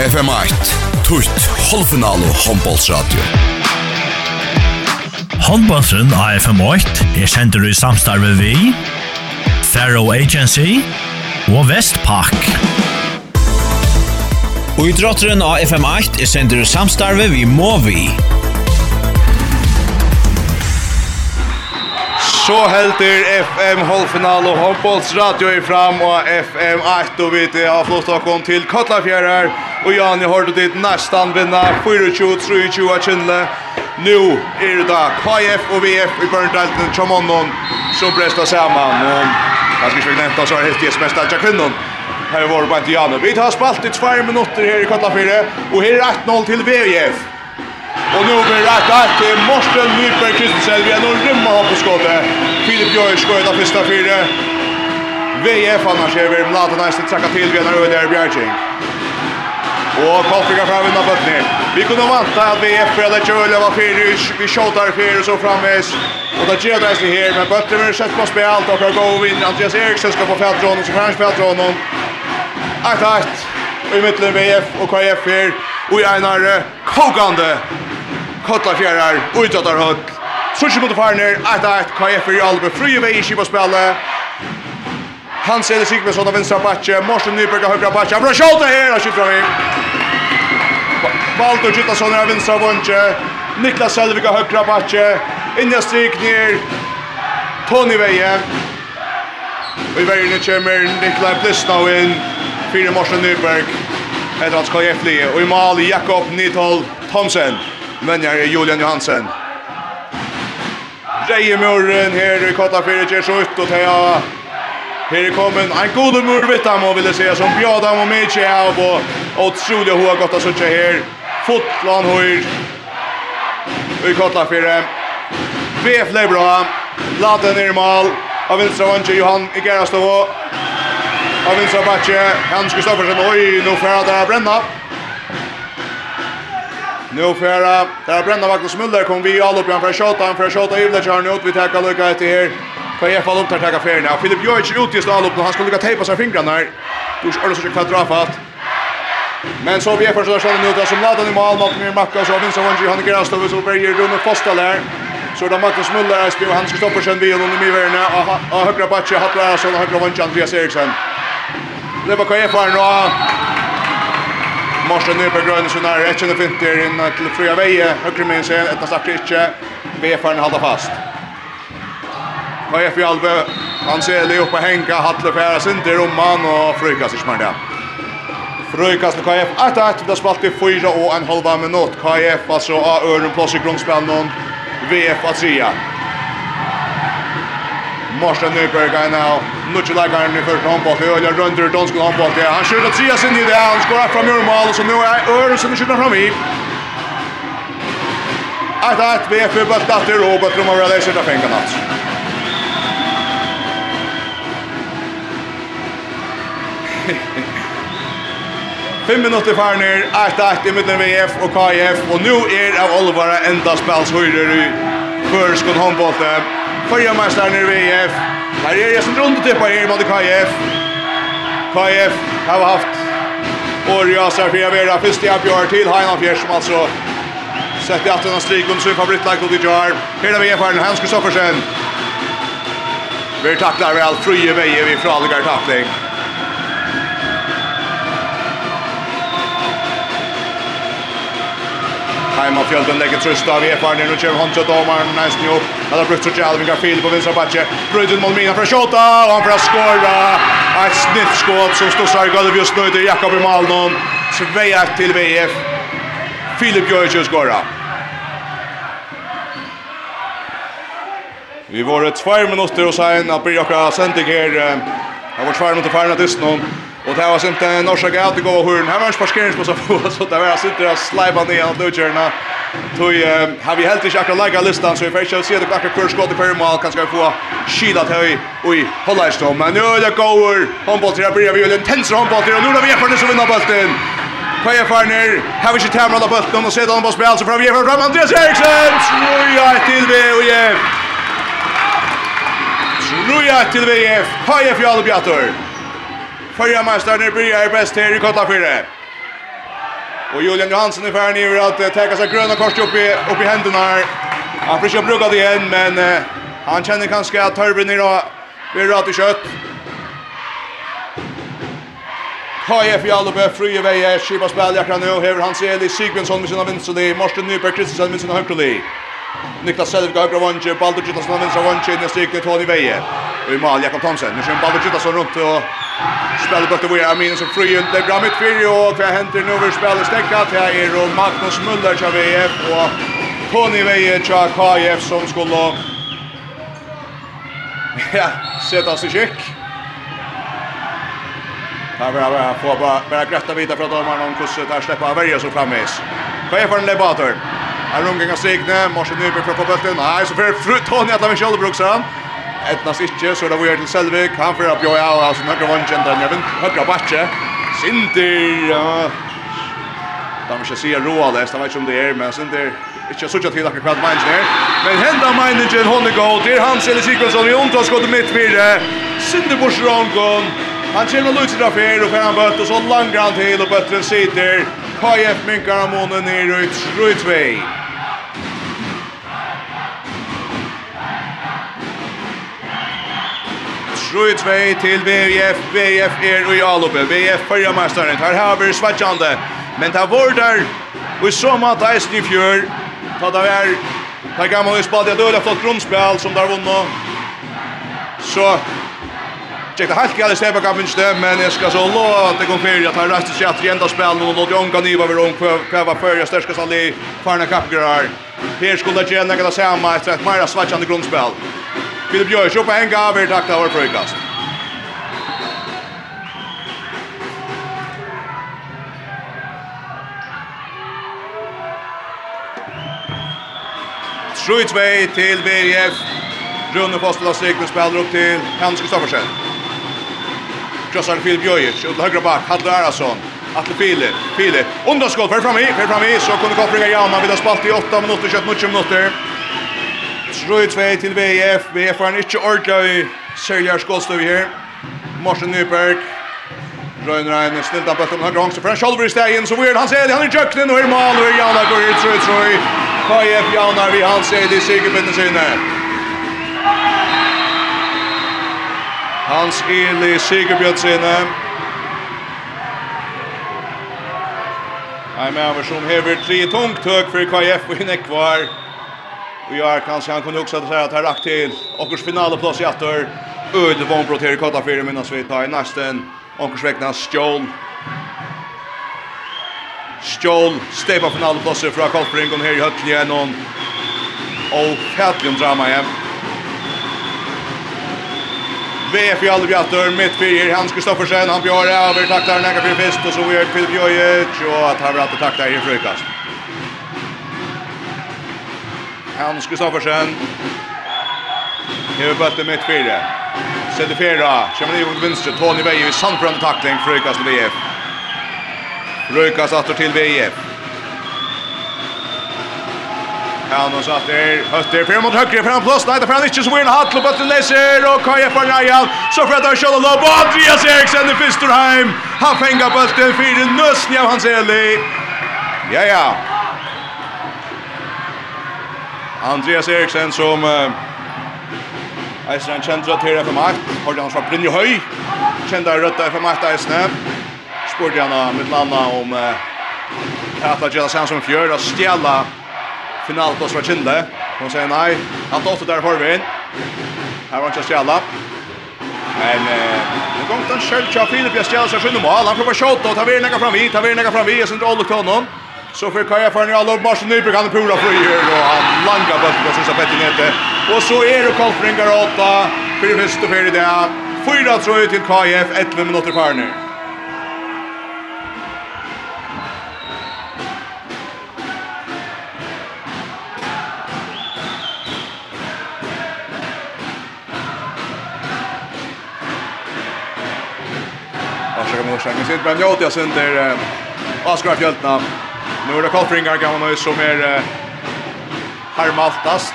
FM8, tutt halvfinale håndbollsradio. Håndbollsen av FM8 er sender i samstarve vi, Faro Agency og Vestpak. Og i drotteren av FM8 er sender i samstarve vi Movi. Så helter FM halvfinal og håndbollsradio er fram og FM 8 og vi har flott å til Kotlafjærer Og Jan, har du dit nästan vinna 24-23 av Kindle. Nu er det da KF og VF i Børndalten Chamonnon som brästar saman. Og jeg skal ikke nämna så här helt gästmästare Jakvinnon. Her var bara inte Jan. Vi tar spalt i 2 minutter her i Katlafire. Og her er 1-0 til VF. Og nu blir det rett til till Morsten Nyberg Kristensen. Vi er nå rymma här på skottet. Filip Björk av första fyra. VF annars er vi lata nästa tacka til. vi när öde är Bjergjeng. Og kopplingar fram innan bøttni. Vi kunne vanta at att BF at Kjöle var fyrish. Vi tjatar fyrish så framvis. Og da gjør det her, Men bøttni vil sett på spel. Och gå og in. Andreas Eriksson skal få fält. Så kanske fält honom. Akt, og i mittlen VF og KF her, og i einar Kogande. Kottla fjärrar. Och utrattar högt. Sushi mot Farner. Akt, akt. KF är i Albe. Fri i vei i Kiba-spelet. Hans Eder Sigmundsson av vänstra backe, Morsen Nyberg av högra backe. Han bra skjuta här, han skjuter vi. Baldur Gustafsson av vänstra vånche, Niklas Selvig av högra backe. Inja strik ner. Tony Veje. Vi väjer nu kommer Niklas Plissnau in. Fyra Morsen Nyberg. Etter hans skal gjeflige. och i mal Jakob Nithold Thomsen. Men jag är Julian Johansen. Reiemuren här i Kottafyrret ger så ut och er Här är kommen en god murvitta må vill säga som bjada må med sig av och otroliga har gått att söka här. Fotland höjd. Vi kallar för det. VF Lebra. Laden ner mål. Av vänstra vänster Johan i Igerastovo. Av vänstra backe Hans Kristoffersen. Oj, nu färra där bränna. Nu färra där bränna Magnus Muller. kom vi all upp framför han, för skottan Ivlechar nu ut vi tar tackar lucka till här. Kan jag falla upp där tacka för nu. Filip Jojic ut i stan upp och han ska lycka tejpa sig fingrarna där. Du är alltså så dra fast. Men så vi är första chansen nu då som laddar i mål mot mer Macka så vinner Sonji han gräs då så börjar rulla fasta där. Så då Marcus Müller är spelar han ska stoppa sen vi vid under värna och högra backe har plats så högra vänster Andreas Eriksson. Det var kan jag för nu. Marsen ner på gröna så när rätt in i finter in till fria vägen högra men sen ett stack inte. Befaren håller fast. Och FB Alve, han ser det uppe hänga Hatle färas inte rumman och frykas i smärda. Frykas till KF 1-1, det spalt i fyra och en halva minut. KF alltså av Örnum plås i grundspelaren, VF att trea. Morsen Nyberg är nu. Nutje läggaren i första handbollet. Öljan Rönder, danskon handbollet. Han skjuter trea sin i det. Han skorar fram ur mål. Så nu er Örnum som skjuter fram i. 1-1, VF är bött efter och bött rumar relation av pengarna. 5 minutter farner, 8-8 i midten VF og KF, og nu er av Olvara enda spelshøyrer i Førskon håndbollte. Førja meisteren i VF. Her er jeg som rundetippa her mot KF. KF har haft Orja Sarfia Vera, fyrst i Abjør til Heina Fjers, som altså sett i aften av striken, sin favorittlag mot Ijar. Her er VF-eren, Hans Kristoffersen. Vi taklar vel, frie veier vi fra alligar takling. Heima Fjölden lägger tröst av Efar nu kör Honcho domaren nästan upp. Han har brukt Sergio Alvin Garfield på vänstra backe. Bröden mot Mina för skjuta och han får skora. Ett snittskott som står sig gulv just nu till Jakob i 2-1 till VF. Filip Jörgen skorar. Vi var ett två minuter och sen att bli jag sent här. Det var två minuter färdigt nu. Och det var sent en norska gata att gå och hörn. Här var parkerings på så på så det var sitter och slipa ner allt nu körna. Har vi helt inte akkurat lägga listan så vi får se det backar kurs skott per mål Kanske få skida till höj. Oj, hålla i storm. Men nu är det går. Handboll till börjar vi en tens handboll till och nu då vi är för det så vinner bollen. Kvaja Farner, har vi ikke tamrat alla bøtten, og sedan på spil, så fra vi er fram, Andreas Eriksson! Snuja til VF! Snuja til VF, Kvaja Fjallet Bjator! Förra mästaren blir bäst här i Kotlafyrre. Och Julian Johansson är färdig över att uh, täcka sig gröna kors upp i, upp i händerna här. Han försöker bruka det igen, men uh, han känner kanske att Törben idag blir rött i kött. KF i Alubö, i Veje, skipa Späljakra nu, Hever Hans Eli, Sigmundsson med sina vinster, Morsten Nyberg, Kristensen med sina högkrolig. Niklas Selvik högra vånge, Baldur Gittason av vänstra vånge, inne stryker Tony Veje. Och i mal, Jakob Thomsen. Nu kör Baldur Gittason runt och spelar bort till Aminen som fryr Det är bra mittfyrje och vad händer nu över spelet stäckat. Här är då Magnus Muller till VF och Tony Veje till KF som skulle ja, sätta sig skick. Här vill jag få bara, bara grätta vidare de har om kurset här släppa värja så framvis. KF har en lebator. Här omgången Signe, Marsen Nyberg för att få bulten. Nej, så för Frut Tony att han kör bruksan. Etnas inte så det var till Selvik. Han får upp Joja och alltså några vanchen där nere. Högra backe. Sinter. De måste se Roales, han vet inte om det är, men Sinter Ikke så tjatt hilakka kvart meins her. Men henda meinigen hon er god. Det er hans eller Sikvensson i gått mitt fire. Sindeborgs rongon. Han kjenner og lutser av og fer han bøtt, og så langer han til, og bøtteren sitter. KF minkar av månen ner ut Rydvei. Rydvei til VF. VF er i Alupe. VF fyrra mestaren. Her har vi svatsjande. Men det var der. Vi så mat eisen i fjör, Ta det var. Ta gammal i spalt. Det er flott grunnspill som der vunno, Så Check det halt gale steppa kapen minst men jag ska så låta gå för att han rastar sig att ända spel och låt Jonka Niva över om kvar förra största sali farna kapgrar. Här skulle det gärna kunna samma efter ett mera svajande grundspel. Filip Björk upp en gång över tackla vår frukast. Sjutvei til VF. Rune Fosterla Strykner spelar upp till Hans Kristoffersen. Krossar Filip Jojic, ut högra back, Hadle Arason, Atle Filip, Filip, underskott, för fram i, för fram i, så kunde kopplinga Hjalmar, vi har spalt i 8 minutter, 21 mot 20 minutter. Trøy 2 til VF, VF har ikke ordla i Serjar Skålstøv her. Morsen Nyberg, Røyner en snilda bøtt om høyre hongse, for han kjolver i stegen, så Weird ser det, han er jøkken, og her mal, og her Hjalmar går i Trøy Trøy. KF Hjalmar, vi Hans Eli, sigerbøttene sine. Hans Eli Sigurbjørnsene. men han som hever tre tungt høg for KF og hinne kvar. Og jeg kanskje han kunne også säga at her rakt til Åkers finaleplass i atter. Øde vombrott her i kata 4 minnes vi tar i nesten. Åkers vekna Stjål. Stjål stepa finaleplasset fra Kolfringen her i høtlen igjen. Og fætlig drama hjem. VF i alle bjatter, mitt fyrir, Hans Kristoffersen, han bjør over, taklar nekka fyrir fyrst, og så vi er Filip Jojic, og at han vratte taklar i frukast. Hans Kristoffersen, hever bøtte mitt fyrir, sette fyrir, kjemmer nivå til vinstre, Tony Veje, vi sandbrande takling, frukast til VF. Frukast atter til VF. Han och satt där. høtter, fram mot höger han plass, nei, det får han ikke, så vinner Hatlo bättre läser och Kaja för Rajan, Så för att han kör lob og Andreas Eriksen i Fisterheim. Han fengar bøtten, för nøsni av hans Eli. Ja ja. Andreas Eriksen som uh, Eisen han kjentra til FM8, hørte han fra Brynje Høy, kjenda rødda FM8 Eisen, spurte han mitt landa om uh, at det gjør det som fjør, og stjela Finalt oss fra Kinde. Hun sier nei. Han tar åtte der for vi inn. Her var han ikke stjæla. Men eh, det går ikke en skjølt til Filip jeg stjæla seg skjønne mål. Han får prøver skjølt og tar vi nekka fram vi, tar vi nekka fram vi. Jeg synes det ålder til honom. Så får Kaja för en real opp Marsen Nyberg, han er pura fri her, og han langer bøtten, på sista jeg bett i nettet. Og så är det Kolfringar åtta. fyrir fyrst og fyrir det. Fyra tror jag till KF, 11 minutter farner. sen. Vi sitter bland Njotia Sunder, Oskar Fjöltna. Nu är det Kolfringar gammal man som är härmaltast.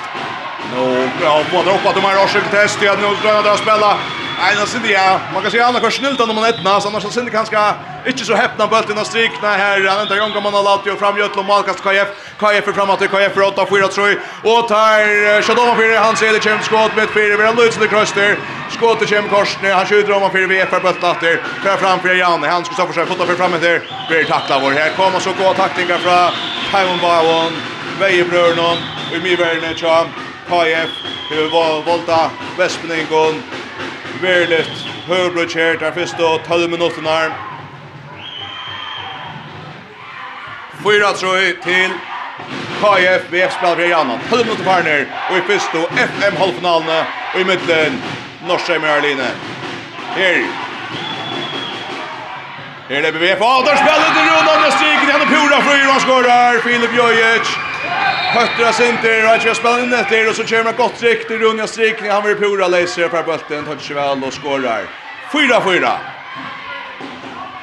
Nu, ja, upp att de här årsöket häst igen. Nu ska jag att spela. Nej, då ser jag. Man kan se alla kvar snylta om man ettna, så annars så synd kanske inte så häpna bulten och strikna här. Han inte om man har lagt ju fram Jötl Malkast KF. KF framåt till KF 8 4 3 och tar Shadoma för han ser det kämp skott med fyra har Lutz det kröster. Skott till kämp korsne. Han skjuter om han för VF för bulten åter. Kör fram för Jan. Han ska så försöka fotta för framåt där. Blir tackla vår här. Kommer så gå tacklingar från Taiwan Bawon. Vejebrörnon. Och i myrvärden Cham. KF. Hur volta Vespningen verligt høvbruk her, der første og 12 minutter her. Fyra trøy til KF VF-spiller fra Jana. 12 minutter farner, og i første og FM-halvfinalene, og i midtelen Norskjøy Mjørline. Her. Her er det BVF, og der spiller til Ronan med striken, han er pura fri, og han skårer, Filip Jojic. Höttra Sinter, och jag spelar in efter och så kör man gott tryck till Runja Strik. Han blir pura laser för bulten, tar sig väl och skorar. 4-4.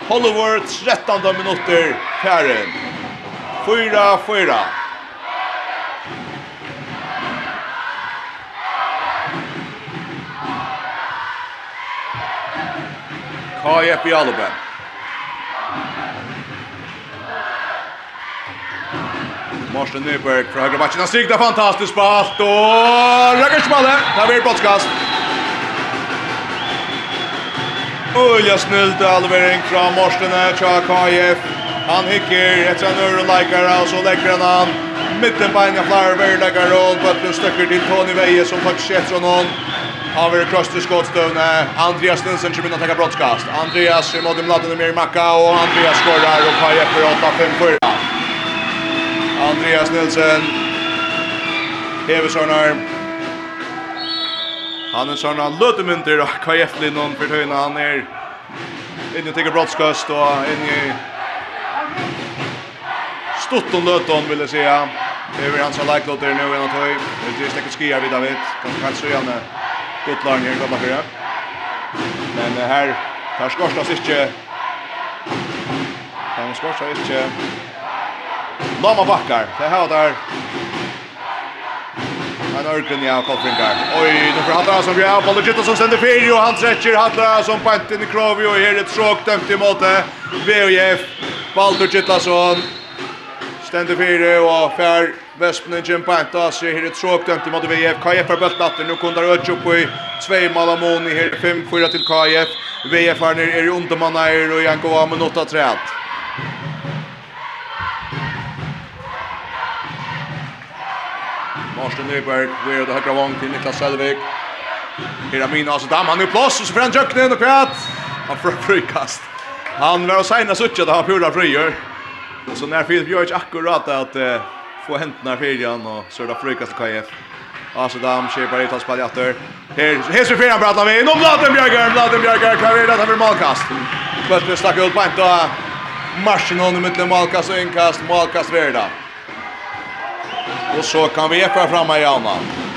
Hollywood 13 minuter Karen. 4-4. KF i Alben. Marsten Nyberg fra högerbacken. Han striktar fantastiskt spalt och Rakersmalle. det blir brottskast. Ulja snällt allvering från Marsten Chakayev. Han hickar ett rannur och likar och så lägger han han. Mitten på en flar roll och Böttlund stöcker till Tony Veje som faktiskt efter honom. Han vill kross till skottstövne. Andreas Nilsson kommer in ta broadcast. Andreas i modem laddade mer macka och Andreas skorar och Kajef för 8-5-4. Andreas Nilsen. Hevesonar. Han er sånn han løter mynter og hva hjertelig noen for tøyene han er inne til brottskast og inne i stått og vill han vil jeg si Över hans har lagt nu en att höj. Det är stäcket skiar vid David. Kan kan så gärna gott lag här komma fyra. Men här tar skorstas inte. Han skorstas inte. Lama backar. Det här där. Han örken ja Koltringar. Oj, nu för Hattra som gör på det som sänder fel och han stretcher Hattra som panten i Krovi och här ett stråk dömt i mål där. VF Baldur Gittlason ständer fyra och fär Vespnen Jim Panta så här ett stråk dömt i mål VF KF för bultatten nu kunde Öch upp i två mål av Moni här 5-4 till KF. VF är ner är undermannar och jankova Amon 8-3. Marsten Nyberg, vi är det högra vång till Niklas Selvik. Hela min alltså damm, han är plås och så får han jöknen och kvät. Han får frikast. Han var och signa suttja där han pura frier. Och så när Filip Björk akkurat att uh, få händerna fyrjan och så är det frikast till KF. Alltså damm, köper i tas paljatter. Här, här så fyran pratar vi. Nu Bladen Björger, Bladen Björger, klaverat han för malkast. Bötter stack ut på en då. Marschen honom mitt i malkast och inkast, malkast verda. Och så kan vi epa fram i Janna.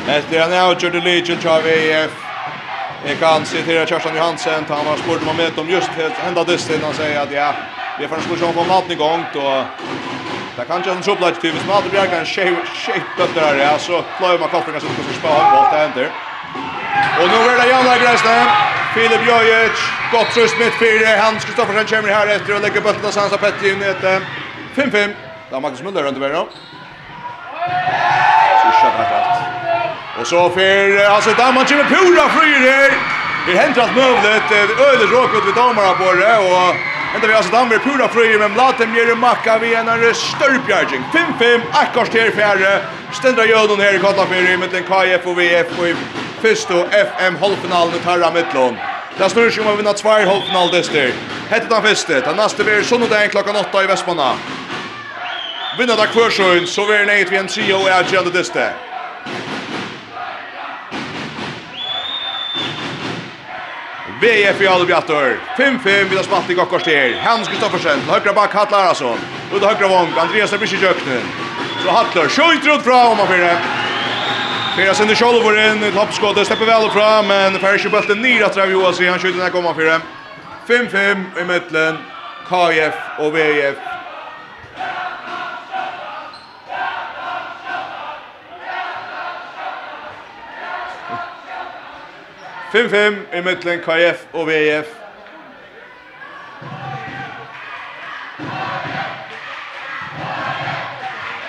Efter en outgör det Lidl tar vi Jag kan citera Kerstan Johansen, han har spurt om om just helt enda dysten, han säger att ja, vi får en diskussion på maten igång, då Det kan ju en trubbla till hvis man hade bjärgat en shape upp där ja, så klarar man kopplingar som ska spela bort det händer. Och nu är det Janna Gräsne. Filip Jojic, gott tröst mitt fyra. Hans Kristoffersen kommer här efter och lägger bulten och Sansa Petri in i ett 5-5. Där Magnus Müller runt över då. Så skjønner jeg kraft. Og så fer, altså, damen kommer pura fryr her. Det henter alt møvlet, vi øyler råkut vi damar på det, og henter vi altså damer pura fryr, men blaten blir makka vi en her størpjærging. 5-5, akkars til fjerde, stendra jødun her i Kottafyrir, med den KF og VF og i fyrst og FM halvfinalen i Tarra Mittlån. Det snurr sig om å vinna tvær halvfinal dyster. Hette den første, den neste blir sondag klokkan 8 i Vestmanna. Vinner där Kvarsjön så är det nej till en trio och jag gällde det. VF i Alvbjattor. 5-5 vid spatt i Gokkorster. Hans Kristoffersen, högra back Hattlar Arason. Ut högra vång, Andreas Abrischi Jöknen. Så Hattlar, skjuter ut om och fyra. Fyra sender Kjolvor in, ett hoppskott, släpper väl fram, men Färsjö bulten ner att Rav Johansson, han skjuter den här komma fyra. 5-5 i mittlen, KF och VF 5-5 i mittlen KF og VF.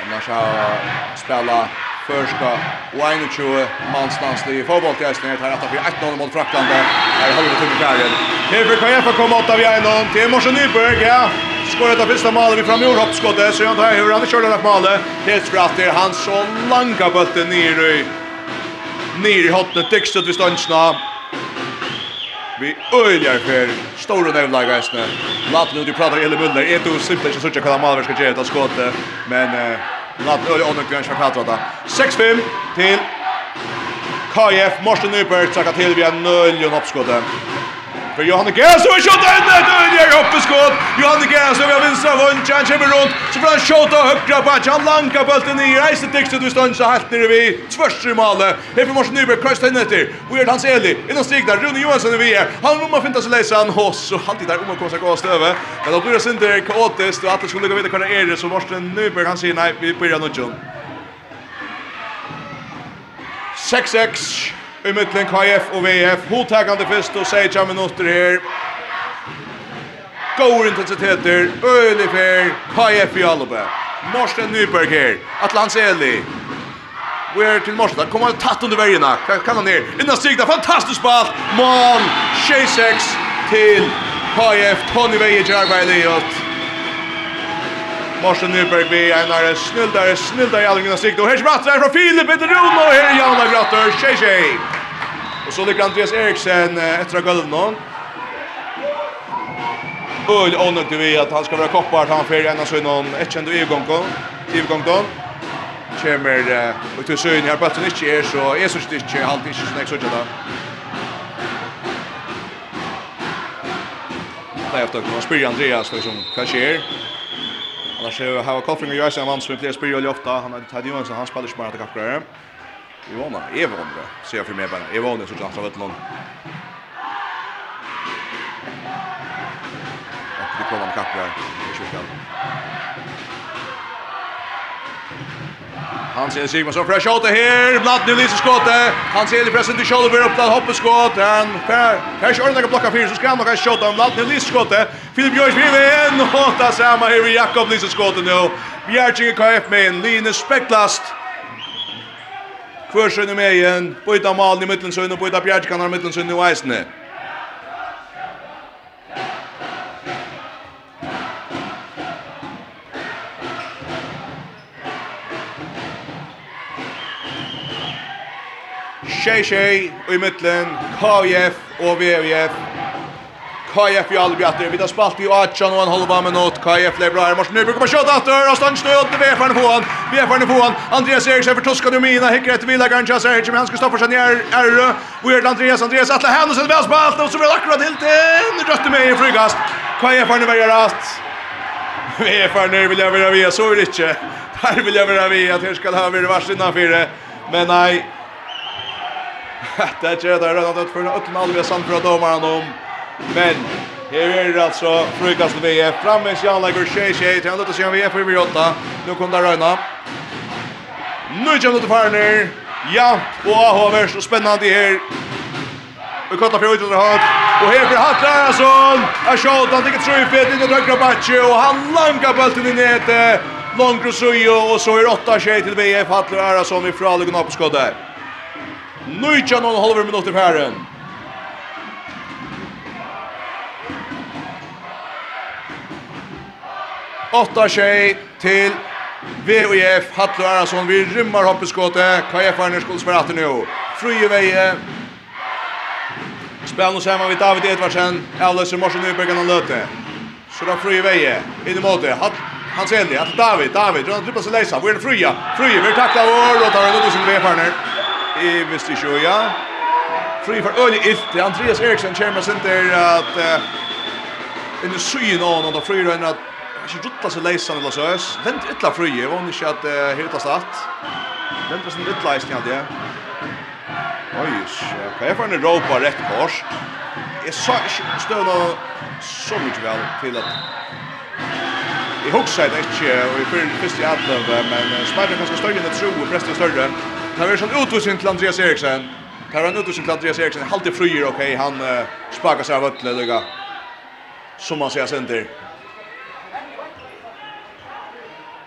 Annars har spela förska och 21 manslandslig i fotboll till Östningen. Här att vi 1-0 mot Frackland. Här håller vi tungt fjärgen. Här för KF att komma åtta via 1-0 till Morsen Nyberg. Ja, skorar det första målet vi fram i hoppskottet. Så jag tar hur han kör det målet. Helt spratt till Hansson långa langa bulten ner i ner i hotnet, dykstut vid stønsna. Vi öljar for store nevnlag veisne. Laten nu du pratar hele munnen. Är tror simpelthen ikke att hva de malver skal gjøre til skåte. Men uh, laten øyler ånden grønns for prater da. 6-5 till KF. Morsten Nyberg trakka til via nøylen oppskåte för Johanne Gäs och skjuter in det och det är uppe skott. Johanne Gäs över vänstra vånch chans kommer runt så får han skjuta högra på han Lanka bollen i rejset dix du står så helt nere vi tvärs i målet. Det för Morsen Nyberg kastar in det. Och Hans Eli innan stig där Rune Johansson är vi är. Han rumma fintas sig läsa han hos så han tittar om och kosa gå stöve. Men då blir det inte kaotiskt och att det skulle gå vidare kunna är det så Morsen Nyberg han säger nej vi börjar nu. John. 6-6 i mittlen KF og VF. Hotakande fyrst og sier tja minutter her. Gåur intensiteter, øylig fer, KF i Alba. Morsten Nyberg her, Atlans Eli. Vi er til Morsten, kommer han tatt under vergena, kan han ner. Inna stigna, fantastisk ball, mål, 6-6 til KF, Tony Veje, Jarvei Liot. Morsen Nyberg vi en einar snildare, snildare i allingen av sikt. Og her spratt er fra Filip etter Rune, og her er Janne Leif Ratter, tjei tjei. Og så ligger Andreas Eriksen etter av gulvet nå. Øl ånøkt vi at han skal være koppar, han fyrer en av fyrir enn søgn i etkjende ivgongkong. Ivgongkong. Kjemmer og til søgn her, bøtten ikke er, så jeg synes det ikke, alt ikke snakk sånn da. Nei, jeg vet ikke, man spyrir Andreas, liksom, hva skjer? Annars har Kolfring och Jösa en man som vi fler spyr ju ofta. Han har Ted Johansson, han spelar smart attackare. Ivona, Evondre, ser jag för mig bara. Evondre så av vet någon. Och det kommer en kappare. Han ser Sigmundsson fra skjåte här. Blatt nu lyser skåte. Han ser till til upp där opptatt skott. Han per, per kjører noen blocka fyra så ska han nok ha om Blatt nu lyser skottet. Filip Björk vill in och ta samma här i Jakob lyser skottet nu. Bjergjengen KF med en line spekklast. Kvørsønne med igen. Byta mål i mitten så midtensønne, bøyta bjergjengen i midtensønne og eisene. Tjej tjej och i mittlen KF och VVF. KF i Albjatter. Vi har spalt i 18 och en halva minut. KF lever bra här. Morsen Nyberg kommer köta åter Och stann snö under VFN på han. VFN på han. Andreas Eriksson för Tuska Numina. Hickar ett vila Garnja här. Men han ska stoppa sig ner. Erre. Weird Andreas. Andreas Atla Hen. Och så det väl spalt. Och så blir det akkurat helt in. Rött med i frygast. KF har nu väljer rast. VFN vill jag vara med. Så är det inte. Där vill jag vara vi Att här ska det här vara varsin. Men nej det er ikke det røde nødt for Øtten Alvia samt fra domaren om. Men här är det alltså frukast vi är framme i Sjanlegger 6-6. Han løtter seg om vi är för vi åtta. Nu kommer det røyna. Nu kommer det för ner. Ja, och og värst och spännande här. Vi kottar för utåt högt. Och här för Hatt Jag Är skott, han tycker tror ju fet in i högra backen. Och han langar bollen i nätet. Långt och så och så är 8-6 till VF Hatt Larsson ifrån Lugan på skottet. Nujtjan og halver minutter på herren. Åtta tjej til VOF Hatlo Arason. Vi rymmar hoppeskåte. KF-arne skulle spela att nu. Fruje veje. Spel nu samman vid David Edvardsen. Alice i morsen Nybergen han Löte. Så då Fruje veje. In i måte. Han ser det. David, David. Han trippar sig läsa. Vi är Fruja. Fruje, vi tacklar vår. Och tar en sin med Arner i Vistisjoja. Fri för öle ilt. Andreas Eriksson kommer sin til at in the syn on on the free run att ikke rutta seg leisan eller søs. Vent ytla fri, jeg vann ikke at hitta start. Vent som ytla i snjad, ja. Oi, hva er for en råpa rett korst? Jeg sa ikke støvna så mykje vel til at Jeg husker det ikke, og jeg fyrir først i atlev, men smerten er kanskje større enn jeg tror, og presten er større. Det var som utvisning till Andreas Eriksen. Det var en utvisning till Andreas Eriksson, Halvtid fryer, okej. Okay. Han uh, spakar sig av ötlet, lika. Som man säger center.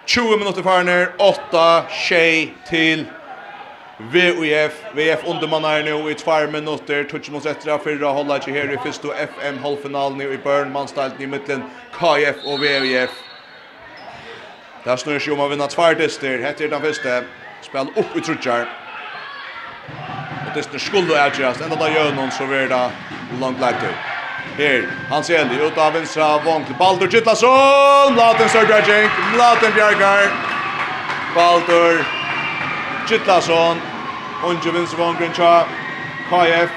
20 minutter ner. 8 tjej till VUF. VF undermannar nu i 2 minuter. touch mot etter för att hålla sig här i första FM halvfinalen i Bern, mannstalt i mitten. KF och VUF. Det här snurrar sig om att vinna tvær dyster, hette er den första. Spel upp i trutjar. Och det skulle avgjøres. Ända där gör någon så blir det långt lagt ut. Her, Hans Eli, ut av vinstra vong til Baldur Kittlason! Laten Sørgar Laten Bjergar. Baldur Kittlason. Unge vinstra vong Grincha. KF.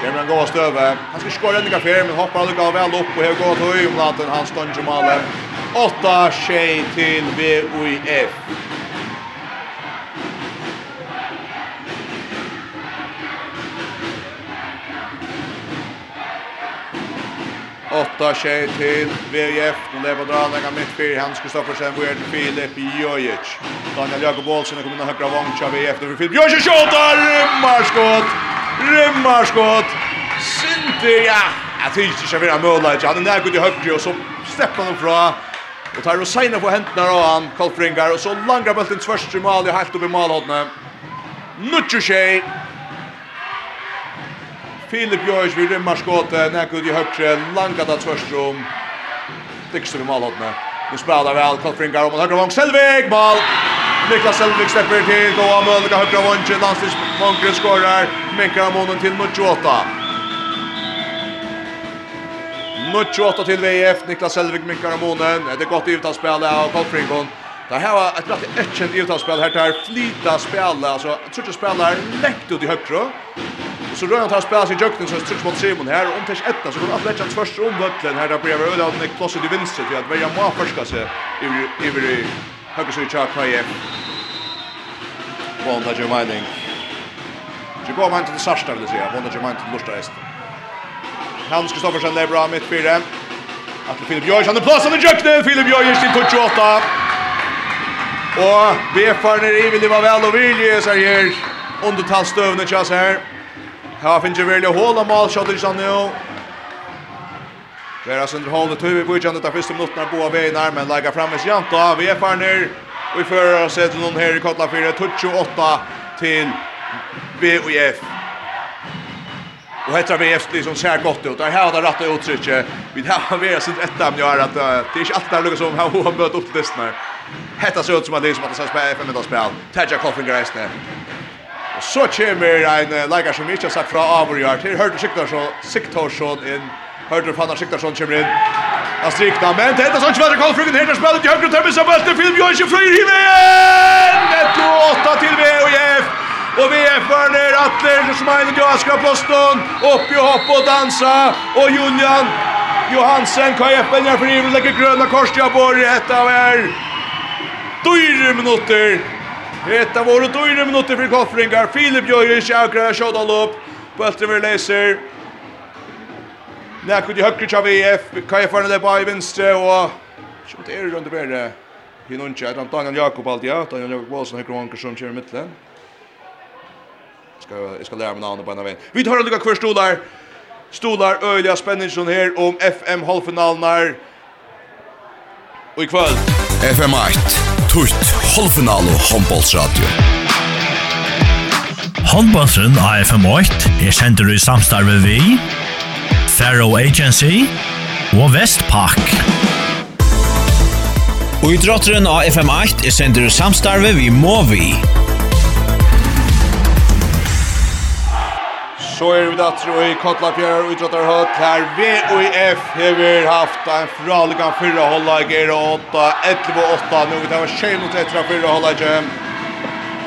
Kjemmer han gå av støve. Han skal skåre enn i kaféer, men hoppar han gav vel opp og hever gå til høy om Laten. Han stånd ikke 8 tjej till VUIF. Åtta tjej till VF. Nu lever och drar lägga mitt fyr. Hans Kristoffersen går till Filip Jojic. Daniel Jakob Olsen kommer in och högra vång. Tja VF. Det blir Filip Jojic. Tjata! Rymmarskott! Rymmarskott! Sinter, ja! Jag tycker inte att vi har möjlighet. Han är nära närgod i högre och så släpper han från Og tar og seina på hendene av han, Kolfringar, og så langar bølten tvørst i mal, helt opp i malhodne. Nutju tjej. Filip Jörg vid rymmar skåte, näkud i högre, langat av til om. Dikster i malhodne. Nu spelar väl Kolfringar om högre vång, Selvig, mål! Niklas Selvig släpper till, av har Mölka högre vång, landstidsmångren skorar, minkar av månen till 28. Nuccio till VF, Niklas Selvig minkar av månen. Det är gott utavsspel av Kolfringon. Det här var ett rätt erkänt utavsspel här där flita spela. Alltså, jag tror inte spelar läckt ut i högra. Så rör han tar spelas i Jöknen så trycks mot Simon här. Om tills ettan så går att lägga första om bötlen här där bredvid Öland med Klosse i vänster för att välja må förska sig över högra så i Chakmaje. Bonda Jemaining. Jibom han till Sarsta vill säga. Bonda Jemaining till Lorsta Esten. Hans Kristoffersen, det bra mitt fyra. Att Filip Jørs, han plats plassen i kjøkkenet. Filip Jørs i 28. Och VF-erne i vil leva vel og vilje, sier her. Undertallstøvende kjass här. Her finnes jeg veldig hål av mal, kjøttet ikke nå. Det er altså under hålet tøy, vi bor ikke annet av første minutter på Boa veien er, men legger frem i Sjanta. VF-erne och i fører oss etter noen her i Kotla 4, 28 til VF. Og heter vi efter som ser gott ut. Det här har rätta uttrycket. Vi har vi sitt etta men gjør at det er inte alltid lukkar som har hon opp til till det. Hetta ser ut som att det är som att det ska spela fem minuter spel. Tadja Coffin så kommer en leikar som inte sagt fra avgör. Her hörde Siktor så Siktorsson in. Hörde Fanna Siktorsson kommer inn. Han striknar men det är sånt kvar kall frugen här spelet i högre tempo så bättre film Johan Freyr i vägen. 1-8 og VOF. Og Och VFR ner Atler som er i ska på stånd. Upp i hopp og dansa. Og Julian Johansen KFN gör for Ivel lägger gröna korset jag bor ett av er. Dyra minuter. Detta var det dyra minuter för Koffringar. Filip Jöjers Jagra shot all upp. Bulten vill läser. När kunde høyre til VF KF er det bare i vänster og... så det er är runt där. Hinuncha, Daniel Jakob alltid, Daniel Jakob Olsen, Hekron Ankersson, Kjell midtelen ska jag ska lära mig namnet på en av en. Vi tar några kvar stolar. Stolar öliga spänningen här om FM halvfinalerna. Och ikväll FM 8 tutt halvfinal och handbollsradio. Handballsen av FM 8 är sender i samstarve vi Faro Agency och Westpark. Og i drotteren av FM8 er sender samstarve vi Movi. vi. Så er vi da og i Kotlafjær og utrottar høtt her. VOIF hever haft en fralikan fyrra hållag er 8, 11 og 8. Nå vi tar var tjej mot etter fyrra hållag.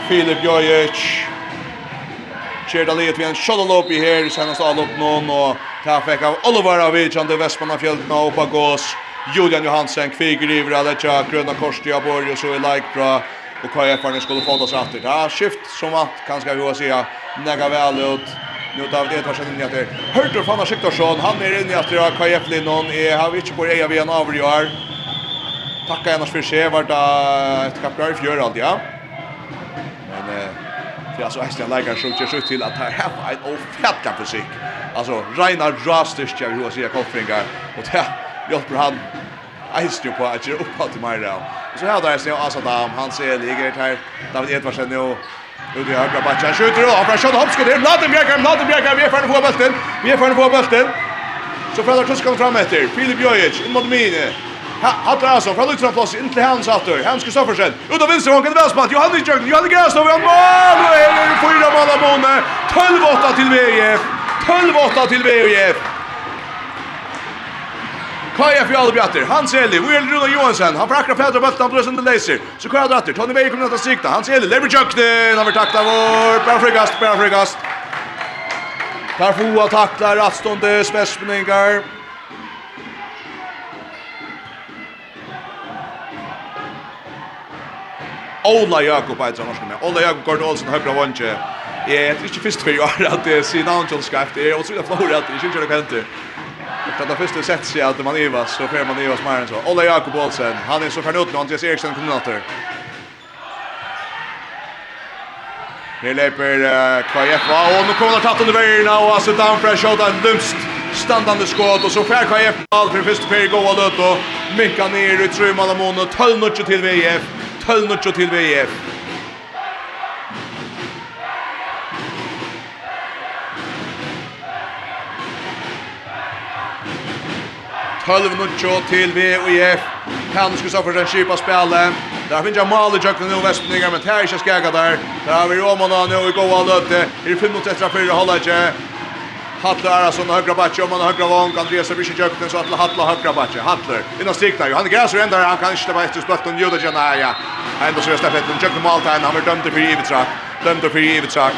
Filip Jojic. Kjerda Liet vi en kjallalopp i her i senast allopp noen. Og ta fikk av Oliver Avicjan til Vestmanna Fjeltna og oppa gås. Julian Johansen kviger i Vraletja, Grønna Korsti Borg og så i Leikbra. Och KF-arne skulle få oss rätt. Ja, skift som vant, kanskje vi har säga. Nega vel ut. Nu tar vi Edvard David Edvarsen inne etter. Hørtur Fanna Siktorsson, han er inne etter av KF Linnon. Jeg har ikke på eia ved en avgjør. Takka annars for seg, var det et kappgrar i fjør alt, ja. Men det er altså eisne leikar som gjør seg til at her har en ofattelig fysikk. Altså, Reinar Drastyrkja vil hva sier kolfringar, og det hjelper han eisne på at gjør opphatt til Meira. Og så her er det eisne Asadam, han ser ligger her, David Edvarsen jo, Ut i høyre bakke, han skjuter og fra skjøtt hoppskott her. Laden Bjerkheim, Laden Bjerkheim, vi er ferdig på bulten, Vi er ferdig på bulten. Så Fredrik Tusk kommer fram etter. Filip Jojic, inn mot mine. Hattar Asson, fra Lutra plass, inn til Hans Hattar. Hans Kristoffersen, ut av vinstre, han kan velspalt. Johan Nysjøkken, Johan vi har mål! Og her er det fyra mål av måne. 12-8 til VIF. 12-8 til VIF. Kaja för alla Bjatter, Han ser det. Will Runa Johansson. han frakkar Petra Bult han blåser den laser. så kvar Dratter, Tony Bay kommer att sikta, Han ser det. lever Jöknen, han vil takla vår, bare frikast, bare frikast. Per Foa taklar rattstående Vestmeningar. Ola Jakob heter han norske med. Ola Jakob Gordon Olsen, høyre vantje. Jeg tror ikke først for i år at det sier navn til skrevet. Det er også vilja flore at det ikke er kjent klart att det första sätt sig att man Ivas så får man Ivas mer än så. Ola Jakob Olsen, han är så färdig ut nu, Andreas Eriksson kommer åter. Det löper uh, Kvajefa och nu kommer han tatt under vägarna och alltså för skjuter en dumst standande skott och så får Kvajefa allt för första per gå löt och mycket ner i trumman av och 12-0 till VF, 12-0 till VF. 12 minutt till VIF. Kan skulle så för den skipa spelet. Där finns jag mål i Jökna nu Västningar men här är inte skäga där. Där har vi Roman nu i goa löte. I 5 mot 3 för hålla inte. Hattler Arason högra backe om han högra vång Andreas Vision Jökna så att Hattler högra backe. Hattler innan strikta ju. Han är gräs ända han kan inte bara efter och Juda Janaya. Ändå så släpper den Jökna mål där han har dömt för givet track. Dömt för givet KF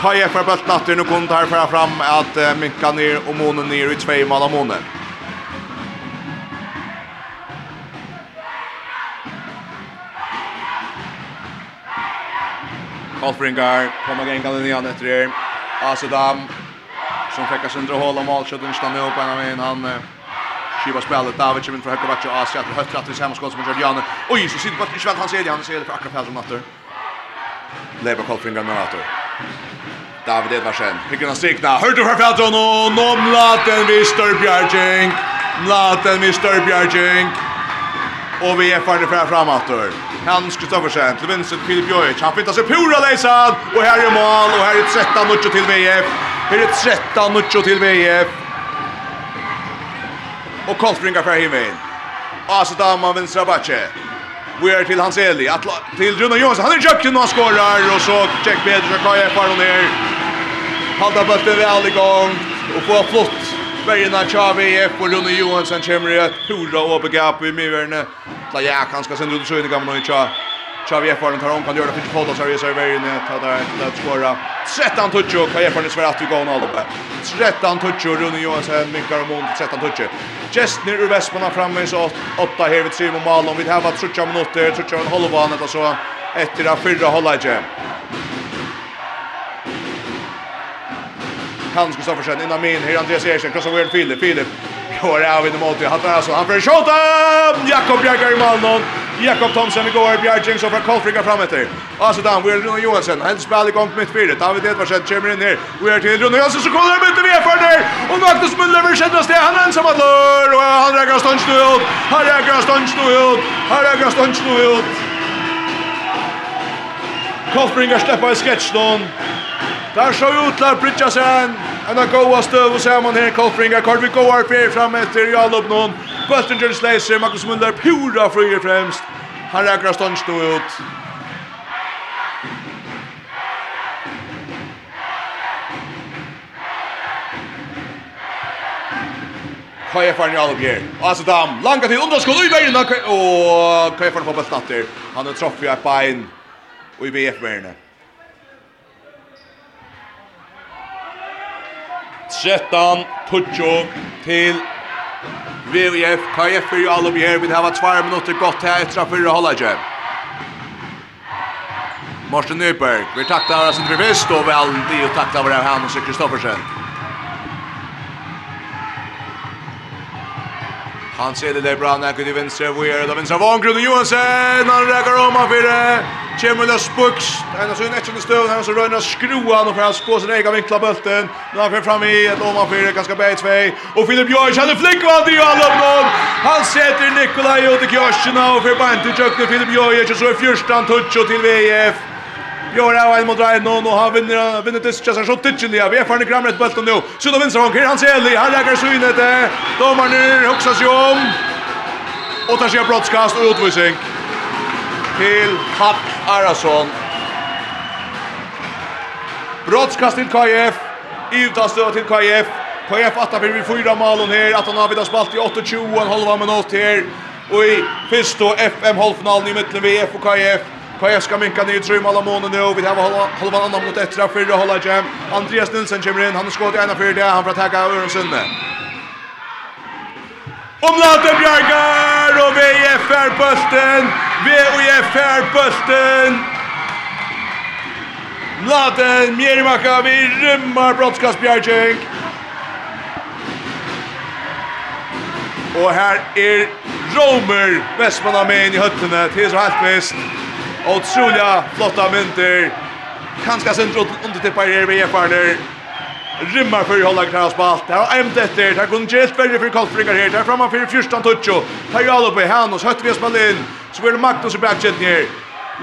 Kaje för bulten att nu kunde här fram att minka ner och månen ner i två mål av månen. Kolbringar kommer gänga igen efter det. Asadam som fick oss under hål och om målskytten stanna upp en av en han Skiva spelet David kommer från högra backen och Asia till högra till samma skott som Jordan. Oj, så sitter på inte väl han ser det han ser det för akkurat här som natter. Leva Kolbringar med natter. David Edvarsen. Picken har strikna. Hörde för fältet och någon laten Mr. Bjerging. Laten Mr. Bjerging. Och vi är färdiga för framåt då. Hans Kristoffersen till vänster till Filip Jojic. Han flyttar sig pura lejsan. Och här är mål. Och här är 13 nucho till VF. Här är 13 nucho till VF. Och kontringar för Himin. Asa Dama vänstra backe. Vi är till Hans Eli. Atla, Till Rune Johansson. Han är jökt och han skårar. Och så Jack Pedro. Så kan jag fara ner. Halda bulten väl igång. Och få flott Bergina Chavi F och Rune Johansson kommer i ett hurra och begap i myrvärne. La ja han ska sen ut så in i gamla och Chavi. Chavi F tar om kan göra för fotot så är Bergina Ta där att skåra. 13 touch och Kaje Farnes för att vi och hålla uppe. 13 touch och Rune Johansson mycket om mot 13 touch. Just ner ur Västmanna framme så 8 här vid Simon Malon Vi har varit 30 minuter, 30 en halvbanan och så efter att fyrra hålla igen. Hans Gustafsson innan min. Här Andreas Eriksson krossar över Filip. Filip går av in mål Han tar alltså han för skott. Jakob Bjergar i mål Jakob Thomsen går Bjerg så för Kolfrika fram efter. Alltså där vi Rune Johansson. Han spelar igång mitt fyra. David Edvardsen kommer in här. Vi är till Rune Johansson så kommer det med för där. Och Magnus Müller vill sätta sig. Han ensam att lör och han räcker stånd ut. Han räcker stånd ut. Han räcker stånd ut. Kolfrika släpper i sketchdon. Där så ut där Bridgersen. En av goa stöv och ser man här Kolfringa. Kort vi går här fram efter Jalup någon. Bulten Böttinger släser Marcus Muller pura flyger främst. Han räknar stånd stå ut. Kajefar i Jalup här. Alltså dam. Langa till underskott i vägen. Och Kajefar får på snatter. Han har troffat ett bein. Och i BF-värnet. 13 Tucho til VVF. KF fyrir alle vi her. Vi har tvær minutter godt her etter fyrir halvleik. Martin Nyberg. Vi taktar Sindre Vist og vel de og taktar vår av Hannes Kristoffersen. Han ser det där bra när kunde vänstra Weir då vänstra Von Grund Johansson han räcker om av det. Chemula Spucks han har synat inte stöv han så rönna skrua och för att spå sin egen vinkla bulten. Nu har fram i ett om av det ganska bäst två och Philip Joyce hade flickvant i alla mål. Han sätter Nikolaj och Kjörsen och för Bant och Philip Joyce så är första touch till VF. Gör av en mot Ryan och han vinner vinner det Chelsea så titchen där. Vi är fan grammet bulten nu. Så då vinner han kring hans Eli. Han lägger så in det. Domaren huxar sig om. Och tar sig broadcast och utvisning. Till Hatt Arason. Broadcast till KF. Utastöd till KF. KF att vi vill fyra mål och här. Att han har vidare spalt i 8-20 en halva minut här. Och i första FM-halvfinalen i mitten VF och KF KF ska minka ner tre mål av månen nu. Vi har halva andra mot ett straff för hålla jam. Andreas Nilsson kommer in. Han har skott ena för det. Han får attacka Örensund. Omlaute Bjargar och VFR Bösten. VFR Bösten. Mladen Mjerimaka vi rymmar brottskast Bjarging. Og her er Romer Vestmanna med inn i høttene til så helt vist. Otroliga flotta mynter. Kanske sent under till Pajer vi erfarner. Rymmar för hålla kraspalt. Det har ämt efter. Det har kunnat gett värre för Karlsbringar här. Det har framme för första toucho. Tar alla på hand och hött vi att spela in. Så blir det Magnus i backjet ner.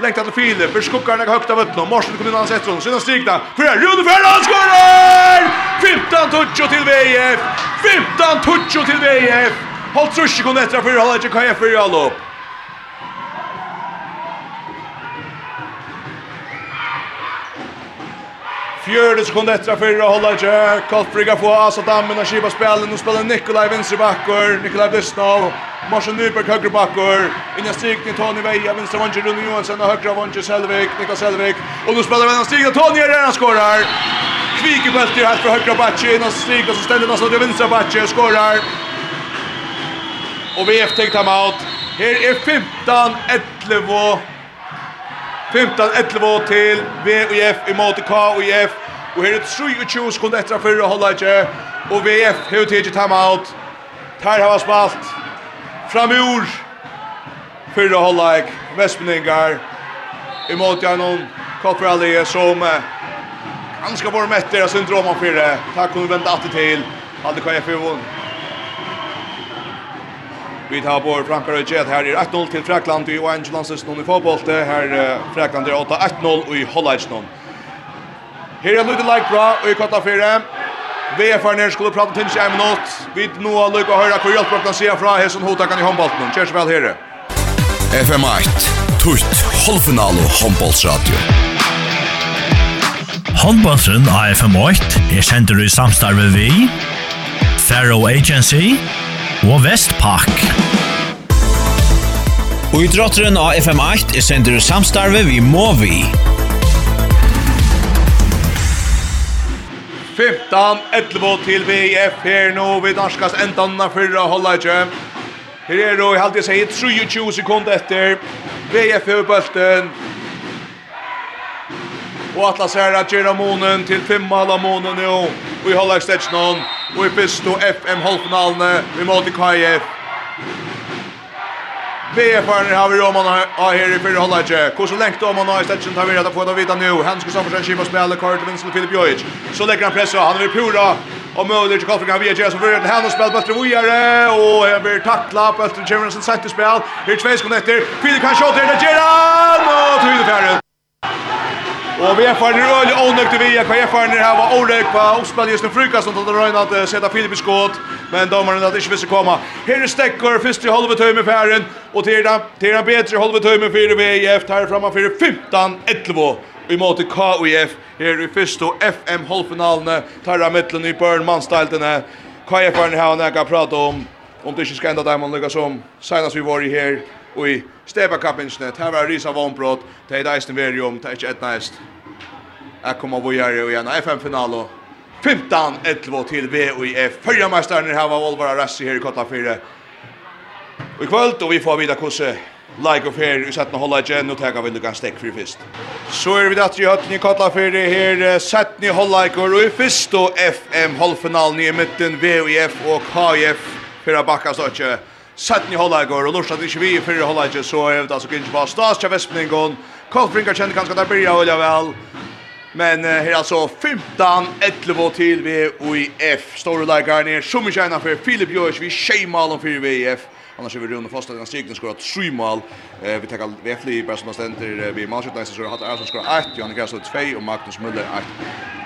Längtar till Filip. För skuggarna högt av öppna. Morsen kommer in hans ett rund. Sedan strikna. För här. Rune Ferran skorar! 15 toucho till VF. 15 toucho till VF. Håll trusch kun etter for å holde ikke KF for å Fjörde sekund efter av fyra hålla i kjær. Koltbrygga få Asa Dammen och kipa spelen. Nu spelar Nikolaj venstre backor. Nikolaj Blysnov. Marsen Nyberg høyre backor. Inja Stigny, Tony Veia. vann till Rune Johansen og vann till Selvik. Niklas Selvik. Och nu spelar vennan Stigny. Tony er der han skårar. Kvikebølter helt fra høyre bakke. Inja Stigny så ständer nesten till venstre bakke. Skårar. Och VF tek time out. Her 15-11 15-11 til VUF imot KUF. Og her er 23 sekunder etter fyrre holdleikje. Og VF har tidlig timeout. Ter har spalt. Framur. Fyrre holdleik. Vestmeningar. Imot gjennom Koffer Ali som ganske var metter av syndromen fyrre. Takk kunne vente alltid til. Aldri KF i vunn. Vi tar på Frankar og Jet. Her er 1-0 til Frakland i Oangelandsens noen i fotbollet. Her uh, er 8-1-0 og i Hollaidsnon. Her er like Leikbra og i Kota 4. VFR nere skulle prate til Tinsi en minutt. Vi nå har lykke å høre hvor hjelpbrotten kan sier fra Hesson Hotakan i håndbolten. så vel her. FM 8, tutt, halvfinale håndboltsradio. av FM8 er sender i samstarve vi, Faro Agency og Vestpak. Og i drotteren av FM8 er sender samstarve vi må vi. 15-11 til VF her nå vi norskast endan for fyrra holde ikke. Her er då, jeg halte jeg sier, 23 sekunder etter. VF er bølten. Og Atlas her er Gjerra Månen til 5 måla Månen nå. Og i holda ikke stedsnån og i fyrstu FM-halvfinalene vi måtte KF. VF-arne har vi Roman av her i fyrre halvleitje. Hvordan lengt om han har i stedet tar vi rett å få det vite nå. Han skal samfunns samforsen kima spille kvar til vinst Filip Jojic. Så legger han pressa, han vil pura og mulig til Kolfringa vi Jess som rører til henne og spiller bøtter vujere og her blir takla bøtter kjemmer som sette spill her er tve sekunder etter Filip kan sjå til det Gerard og tog det fjerde Och vi är för en öl onökt vi är kvar för när här var onökt på uppspel just nu fruka som det rörna att sätta Filip i skott men domaren hade inte visst komma. Här stäcker först i halva med Färren och till där till där bättre halva tömmen för VF här framan för 15 11 i mot KUF här i första FM halvfinalen tar mellan i Bern Manstalten KUF här när jag pratar om om det inte ska ända där man lägger som senast vi var i här och i Steba Kappinsnet. her var Risa Vombrot. Det er deisten Verium. Det är inte ett näst. Jag kommer att vara i en FM-final och 15-11 till VOIF. Förra mästaren här var Olvara Rassi här i Kotla 4. Och i kväll då vi får vidare kurser like of here is at no holla gen no taka við lukan stek fyrir fyrst. So er við at í hatni kalla fyrir her setni holla like og i fyrst og FM hálvfinalen í midten VIF og KF fyrir bakka stokki. Setni holla like og lursa vi i fyrir holla so er við at so gingi fast stas Vespningon. Kolfringar kjenner kanskje der byrja og vel. Men uh, her altså 15 11 til vi UIF. Store leikaren er som ikke ena for Filip Jørs, vi skjer malen for VIF. Annars er vi rundt fast at han stikker skåret 7 mål. Eh, vi tenker Vefli, bare som han stender vi Malskjøtneisen, så har hatt Ersson skåret 1, Janne Kjærsson 2 og Magnus Müller 1.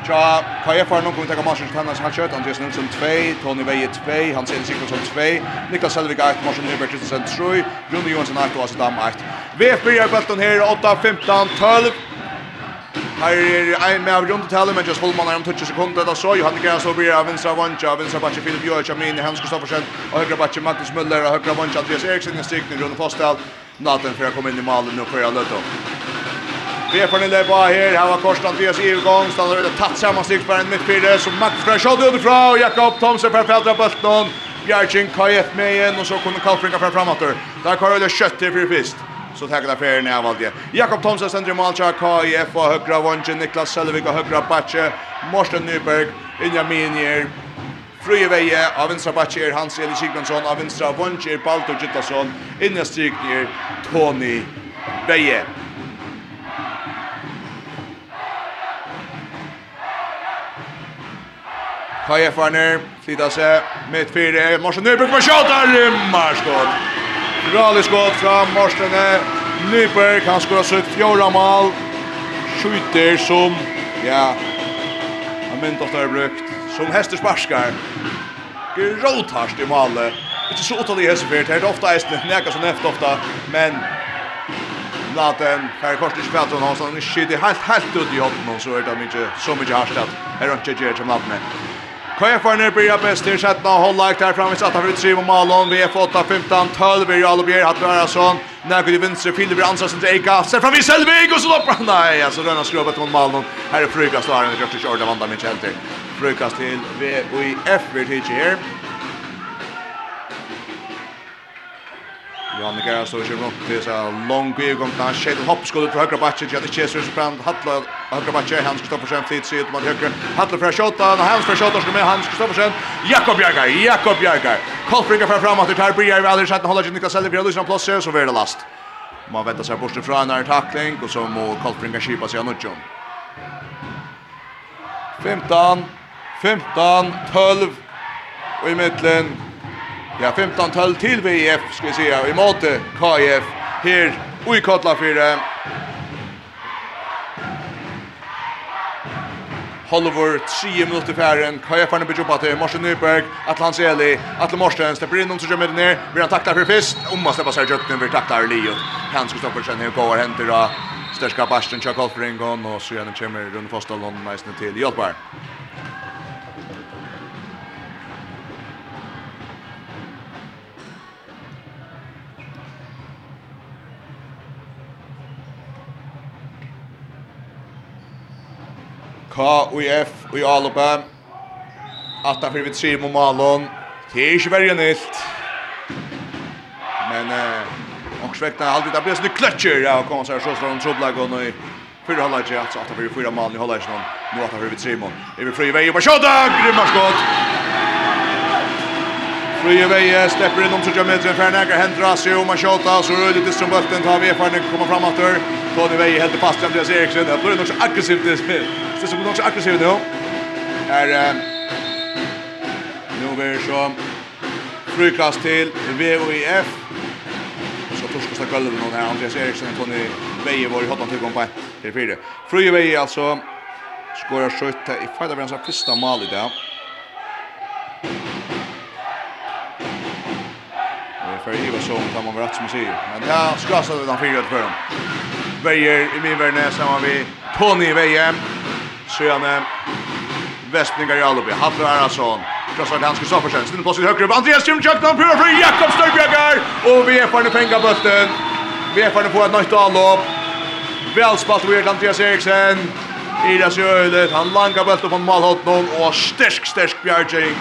Tja, KF har noen tenker Malskjøtneisen, Hannes Halskjøt, Andreas Nilsson 2, Tony Veje 2, Hans Elis Sigmundsson 2, Niklas Selvig 1, Marsen Hubert Kristensen 3, Rune Johansen 1 og Asadam 1. VF blir bøtten her, 8-15-12. Här är en med av grundtalet men just Holman är om 20 sekunder där så Johan Gräs så blir av vänstra vanja, vänstra backe Filip Björk, min Hans Kristoffersen, och högra backe Magnus Müller och högra vanja Andreas Eriksson i strykning runt postal. Natten för att komma in i målet nu för jag löt Stefan är på här. Här var Korsen Andreas i gång. Stannar ut tatt samman styck på en. Så Magnus Frey shot utifrån. Och Jakob Thomsen för fäldra bulten. Bjarkin KF med igen. Och så kommer Karl Frinka fram framåt. Där kommer det kött till för fyrfist så tackar det för när valde. Jakob Thomsen sänder mål till KIF och högra vånge Niklas Selvik och högra backe Morten Nyberg Inja Minier Fruje veje av vänstra backe Hans Eli Sigmundsson av vänstra vånge är Balto Gittason inne strykningar Tony Veje. KIF-arna flyttar sig mitt fyra. Morsen Nyberg med skott. Rimmarskott. Ralleskott fra Marstene. Nyberg, han skulle ha søkt fjorda mal. Skjuter som, ja, han mynt ofta er brukt, som hester sparskar. Gråtarst i malet. Ikke så utallig hestefyrt, her er ofta eisne, neka som neft ofta, men Laten, her kostet ikke fætron hans, han skyter helt, helt ut i hånden, så er det mykje, så mykje hardt at her er ikke som Laten er. Kvarner blir bäst i sjätte halvlek där framme satt för tre Malon VF 8 15 12 vi alla blir att vara sån när går ju vänster fil blir ansats inte Eka fram i Selvig och så loppar nej alltså den har skruvat mot Malon här är frukast där det rörde sig ordan vanda med Celtic frukast till VF vi här Janne Gerard står kjører opp til seg long view kom til han skjedd hoppskuddet fra høyre bakken til Kjeser som brand Hatla høyre bakken Hans Kristoffersen tid ut mot høyre Hatla fra skjøtta og Hans fra skjøtta skal med Hans Kristoffersen Jakob Bjergar Jakob Bjergar Kolfringer fra fram at det tar blir vi aldri sett holder ikke Niklas Elvira Lucian plass så blir det last. Man venter seg bort fra en tackling og så må Kolfringer skipa seg annet 15 15 12 og i midten Ja, 15-12 til VF skal vi säga. I måte KF ui i Kotlafyra. Hollywood, 3 minutter færen, KF-erne bygger opp at det er Morsen Nyberg, Atle Hans Eli, Atle Morsen, stepper inn om som kommer ned, blir han takta for fyrst, om man slipper seg i jøkken, blir for Liot. Hans Kristoffersen her går henter av størska Bastian Tjakolfringon, og så gjerne kommer Rune Fostalon meisene til Hjelpar. KUF i Alope. Atta fyrir vi við Trimo Malon. Det er ikke verre nilt. Men eh och svekta alltid där blir så klutcher ja och kommer så här så slår de trubblag och nu för hålla sig att att vi fyra mål i hålla sig någon. Nu att vi Trimo. Är vi fri väg på skott. Grymma skott. Ruje Veje släpper in om så jag meter för nägra händer sig om man skjuter så rullar det som bulten tar vi för att komma fram åter. Tony Veje helt fast till Andreas Eriksson. Det blir nog så aggressivt det spel. Det som nog så aggressivt nu. Är nu blir så frukast till VOIF. Så torskas det kvällen någon här Andreas Eriksson och Tony Veje var i hotan tillgång på 3-4. Ruje Veje alltså skorar skjuta i fjärde hans första mål i dag för Eva så kan man rätt som säger. Men ja, ska så den fyra för dem. Vejer i min värne samman vi Tony Vejem. Sjöne Västningar i Alubi. Hattar Arason. Krossar till Hanskus Soffersen. Stinn på sin högre. Andreas Kimchak. Han prövar för Jakob Störbjörgar. Och vi är på den pengar bötten. Vi är på på ett nytt anlopp. Välspalt vid Andreas Eriksen. Ida Sjölet. Han langar bötten på målhållningen. Och stärsk, stärsk bjärging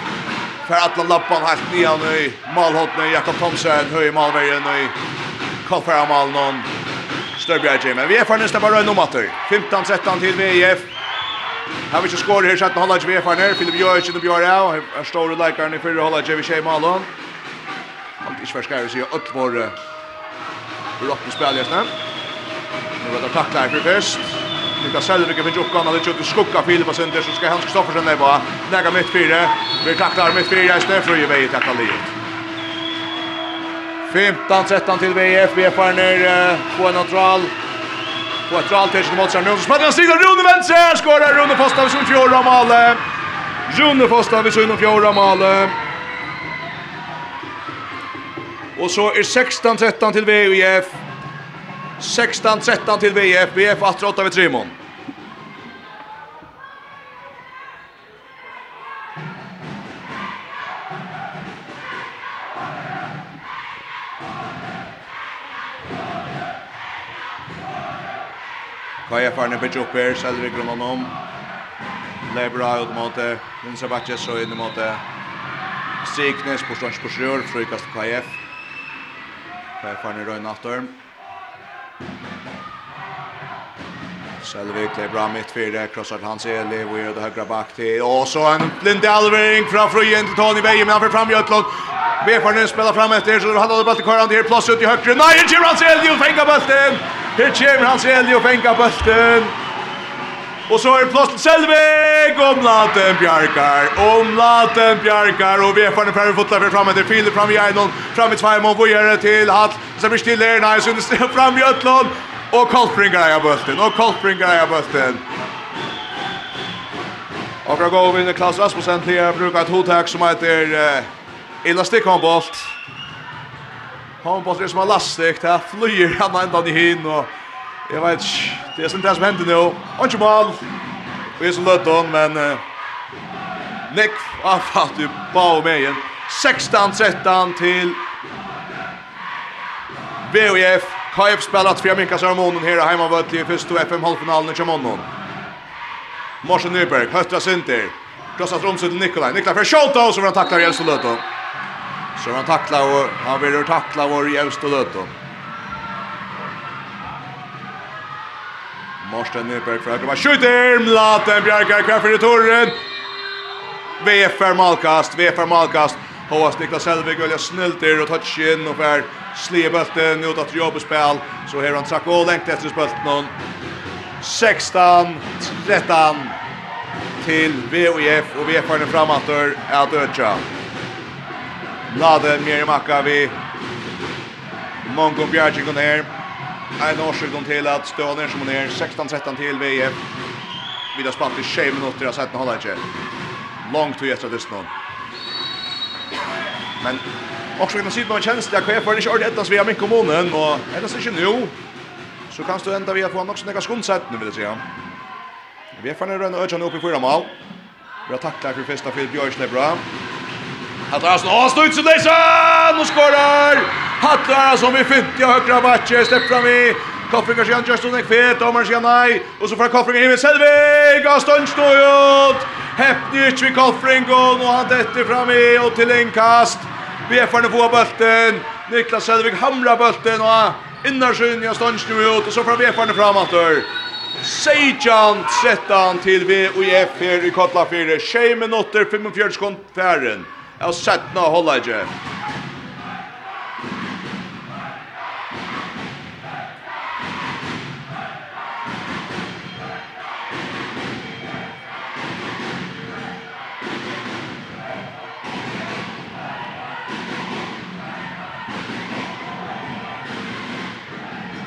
för att lappan här nian nu målhot nu Jakob Thomsen höj målvägen nu kom fram mål någon Störbjerg men vi är för nästa bara nummer 15 13 till VIF Har vi ju skor här så att hålla ju för när Filip Jojic och Björn Au har stora likar nu för hålla ju vi tjej Malon. Om det inte ska vi se upp vår rockspelare snart. Nu var det tacklar för först. Niklas Selvik finner det att skjuta skugga Filip och Sönder så ska Hans Kristoffersen bara. Lägga mitt fyra. Vi tacklar mitt fyra i Stefrö i att han Lee. 15-13 till VF. VF är ner på en neutral. På ett neutral till mot Sarnum. Smattar Stig och Rune vänster. Skårar Rune Fosta vid sin fjorda mål. Rune Fosta vid sin fjorda mål. Och så är 16-13 till VF. 16-13 till VF. VF 8-8 vid Trimon. er farne på Jopper, Selvig Grønland om. Lebra ut mot vinsa Batches så inn mot Siknes på Stans på Sjør, frukast på KF. KF farne røyne aftur. Selvig det er bra mitt fire, krossar til hans Eli, vi er det høyre bak til. Og så en blinde alvering fra Frøyen til Tony Veie, men han får fram Gjøtlund. Vefarnen spiller fram etter, så han hadde bøtt i kvarandre her, plass ut i høyre. Nei, en kjører hans Eli, og fengar bøtten! Her kommer Hans Eli og fengar bulten. Og så er det plass til Selvig, omlaten Bjarkar, omlaten Bjarkar, og VFN er ferdig fotla fyrir fram etter Filip, fram i Einon, fram i Tveimon, vujere til Hall, så blir stille her, nei, synes fram i Øtlån, og Koltbringar eier bulten, og Koltbringar eier bulten. Og fra gå vinner Klaus Rasmussen til å bruke et hotak som heter uh, Elastikhandbolt. Elastikhandbolt. Håndbolt er som er lastig, det flyr han enda i hin, og jeg vet ikke, det er sånn det som hender nå. Og ikke mal, vi er som løtten, men uh, Nick har avfatt jo bare med igjen. 16-13 til VOF. KF spelat för Minka Sarmonen här hemma vart i första FM halvfinalen i Chamonon. Morsen Nyberg, Höstra Sinter. Krossat rumset till Nikolaj. Nikolaj för shot då så han tacklar Jens och Lötton. Så han tacklar och han vill tackla vår jävst och löton. Morsten Nyberg för högra. Skjuter! Mlaten bjärkar kvar i torren. VFR Malkast, VFR Malkast. Håas Niklas Selvig väljer snällt där och touch in och för slebulten ut att jobba spel. Så här han track och längt efter bulten. 16 13 till VOF och VFR framåt att öka. Lade mer macka vi Mongo Bjarki går ner. En årsök de till att stöden som ner 16-13 till VF. Vidare spalt i 6 minuter jag sett hålla inte. Långt till efter dess någon. Men också kan se på en tjänst där chef för det kör detta så vi har mycket kommunen och det så inte nu. Så kan du ända vi har fått också några skonsätt nu vill säga. Vi är fan en rönna ögon upp i fyra mål. Vi har tacklat för första för Björslebra. Hattar Hattarasson, åh, snuts och Leysan! Och skorar! Hattarasson vi fint, av högra matcher, släpp fram i Koffringar sier han Justin Ekvet, domaren sier nej och så får Koffringar med Selvig, och stund står ut! Heppnich vi Koffringen, och han detter fram i, och og til Vi BF-erne på bulten. Niklas Selvig hamrar bølten, og innarsyn, ja, stund står ut, og så får BF-erne fram antar. Seijan trettan til VUF her i Kotla 4, 6 minutter, 45 sekund færen av 17 hållage.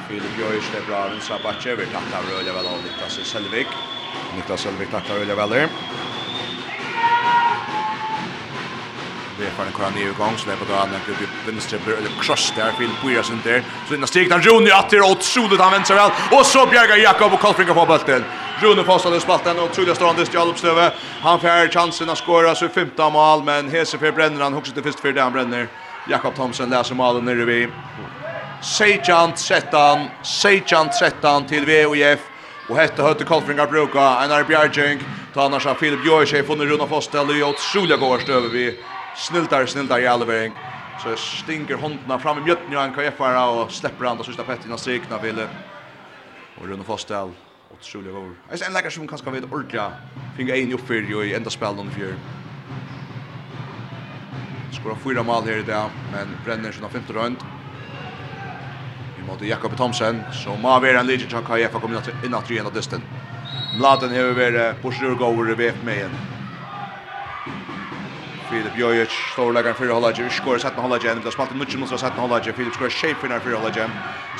Filip Joyce det bra rusa backe vi tackar Rölja väl av Niklas Selvik. Niklas Selvik tackar Rölja väl. Vi för en kvar ner igång så där på dagen när vi vänster eller cross där vill Buja sen där. Så innan steg där Joni att det åt sodet han vänster väl och så bjärgar Jakob och Kolfinger på bollen. Joni fastade spalten och Trulja står anders Jakob stöve. Han får chansen att skåra så femte mål men Hese för bränner han också till först för det han bränner. Jakob Thomsen läser målen nere vid. Sejant settan, Sejant settan till VOF. Och hette hötte Kolfringar bruka, Einar Bjergjeng, ta annars av Filip Bjørsjef, funnet Runa Fostel, og jo otroliga gårstøver vi sniltar, sniltar i allvering. Så stinker håndna fram i mjötten och han kan FRA och släpper andra sista pett innan strikna vill. Och Rune Fostel och Julia Gore. ser en läkare som kanske vet ordla finga en i för i enda spel under fjärr. Skora fyra mål här i dag, men bränner sina femte rund. Vi måste Jakob Thomsen som må være en legend som kan jag få komma in att av dysten. Mladen har varit på sjurgåvor i VF med igen. Filip Jojic, storlegaren fyrir Hollager, skorar 17 Hollager, det blir spalt i nudgen mot 17 Hollager, Filip skorar Schaefinar fyrir Hollager,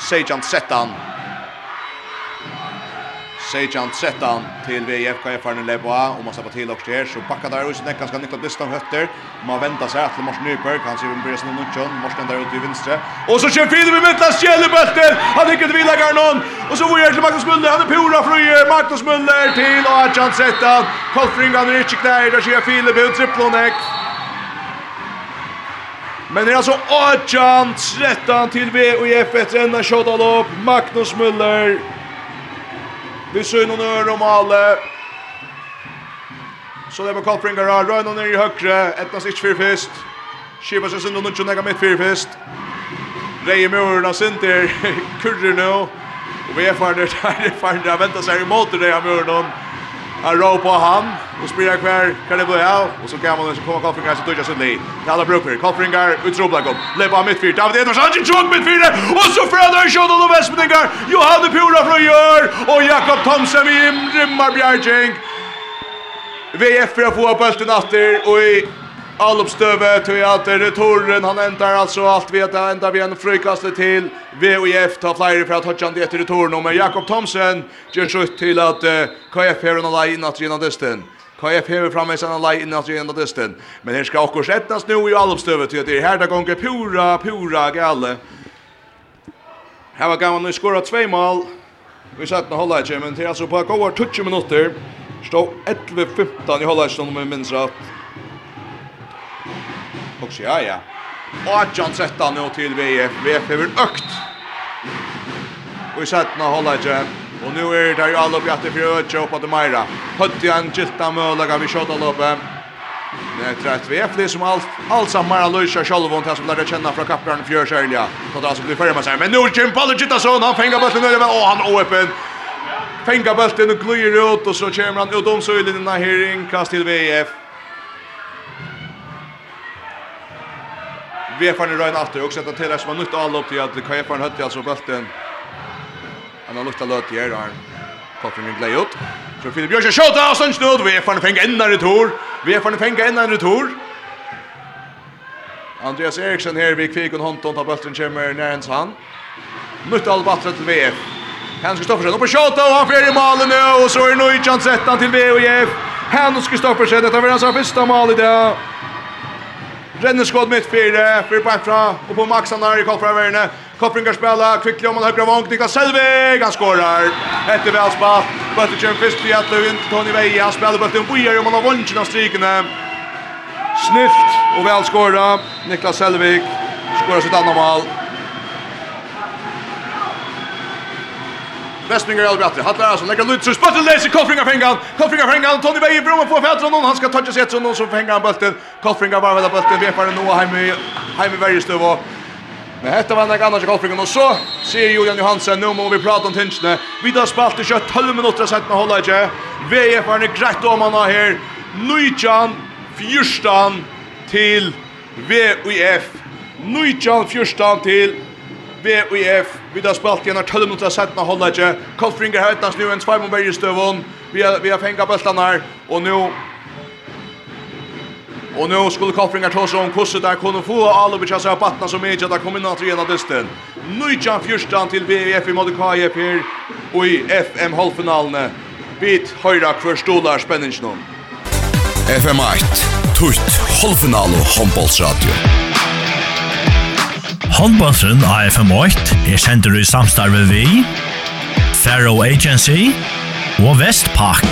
Sejan Settan. Sejan Settan til VFK Farnen Leboa, og man slapper til også her, så bakka der ut, nekka skal Niklas Bistam høtter, man ventar seg til Morsen Nyberg, han sier vi blir sin nudgen, Morsen der ute i vinstre, og så kjør Filip i midtla skjellebøtter, han ikke til Vila Garnon, og så hvor er til Magnus Muller, han er pura frøyer, Magnus Muller til Sejan Settan, Kolfringan er ikke knær, der sier Filip ut, triplonekk, Men det är alltså 18, 13 till V och IF efter enda shotalopp. Magnus Müller. Vi ser någon öre om alla. Så det är med Kolpringar här. Röjna i högre. Ettnas inte fyra fest. Kiva sig synd och nunchon äga mitt fyra fest. Reje murarna synder kurrer nu. Och vi är farna där. Det är farna där. Vänta sig emot det här murarna. Han ropar han och spelar kvar kan det bli av och så kan man så komma koffringar så touchar Sundli. Tala Brooker, koffringar utroplar kom. Lepa mittfyrt. David Edvards han tjock mittfyrt och så Fredrik Sjödal och Westmendingar. Johan Pura från Jör och Jakob Thomsen i rimmar Bjärging. VF för att få bollen åter och i Allopstöve till att returen han ändrar alltså allt vet jag ända vi en frykaste till VOF tar flyer för att hotcha det till returen men Jakob Thomsen gör skjutt till att uh, KF här och line att rena dysten. KF här framme sen en line att rena dysten. Men här ska också sättas nu i Allopstöve till att det här där gånger pura pura galle. Här var gammal nu skora två mål. Vi satt nå hålla i men det är alltså på gåvar 20 minutter. Stå 11-15 i hålla i stånd om jag minns rätt. Och ja ja. Och John sätter nu till VF. VF är väl ökt. Och i nu hålla igen. Och nu är det ju alla uppe att det för öde upp att Maira. Hötte han gilta möjliga vid Det är trätt VF det som allt allt som Mara Luisa Scholvon tas som lärde känna från kappraren för Sörja. Så det alltså blir färre med sig. Men nu Jim Pallegitason han fängar bollen över och han öppen fänga bulten och glöjer ut och så kommer han ut om så i den här inkast till VF. Vefarn i røyna alltid, og sett til som var nytt avlopp til at Kajefarn høtti altså bølten. Han har lukta løt i her, og koffringen glei ut. Så Filip Bjørsson skjøter av sånn snud, Vefarn fengt enda retur, Vefarn fengt enda retur. Andreas Eriksen her, vi kvik en håndtånd av bølten kommer nærens han. Nytt all battret til VF. seg Kristoffersen oppe skjøter, og han fer i malen nu, og så er Nujjan settan til VF. Hans Kristoffersen, dette var hans første mal i dag. Renneskott mitt fyra, fire bakfra, och på Maxan der i Kolfraverne. Koppringar spela, kvicklig om han högra vång, Niklas Selvig, han skorar. Etter velspall, bøtte kjem fyrst i Atlevin, Tony Veja, han spelar Bötter en bojar om han har vondkjen av strikene. Snyft väl skåra, Niklas Selvig skorar sitt andra mål. Westmingar eller Bratter. Hattar alltså lägger lut så spottar läser Koffringar på engan. Koffringar på. Tony Bay i på fältet någon han ska toucha sig så någon som fänger han bulten. Koffringar bara väl bulten Vi får nu hem i hem i Värjestöv och Men hetta var nok annars golfringen och så ser Julian Johansson nu må vi prata om tinsne. Vi då spalt i kött 12 minuter sett med hålla holda ikke. VF er grätt om han här. Nujan Nujjan, fyrstan til VUF. Nujan fyrstan til V og Vi har spalt igjen 12 minutter av setten av Hollage. Kolfringer har etnast nu en tvær mot Bergestøvån. Vi har, vi har fengt bøltan her. Og nu... Og nu skulle Kolfringer ta seg om hvordan der kunne få Alubic av seg av battene som er ikke at det kom inn at rena dysten. Nujjan fyrstan til VF i måte Modikaje her. og i FM-halvfinalene. Bit høyra hver stolar spenningsnån. FM 8, tutt, halvfinal og håndbollsradio. Håndbåndsen AFM8 er sender i samstarve vi, Faro Agency og Vestpak.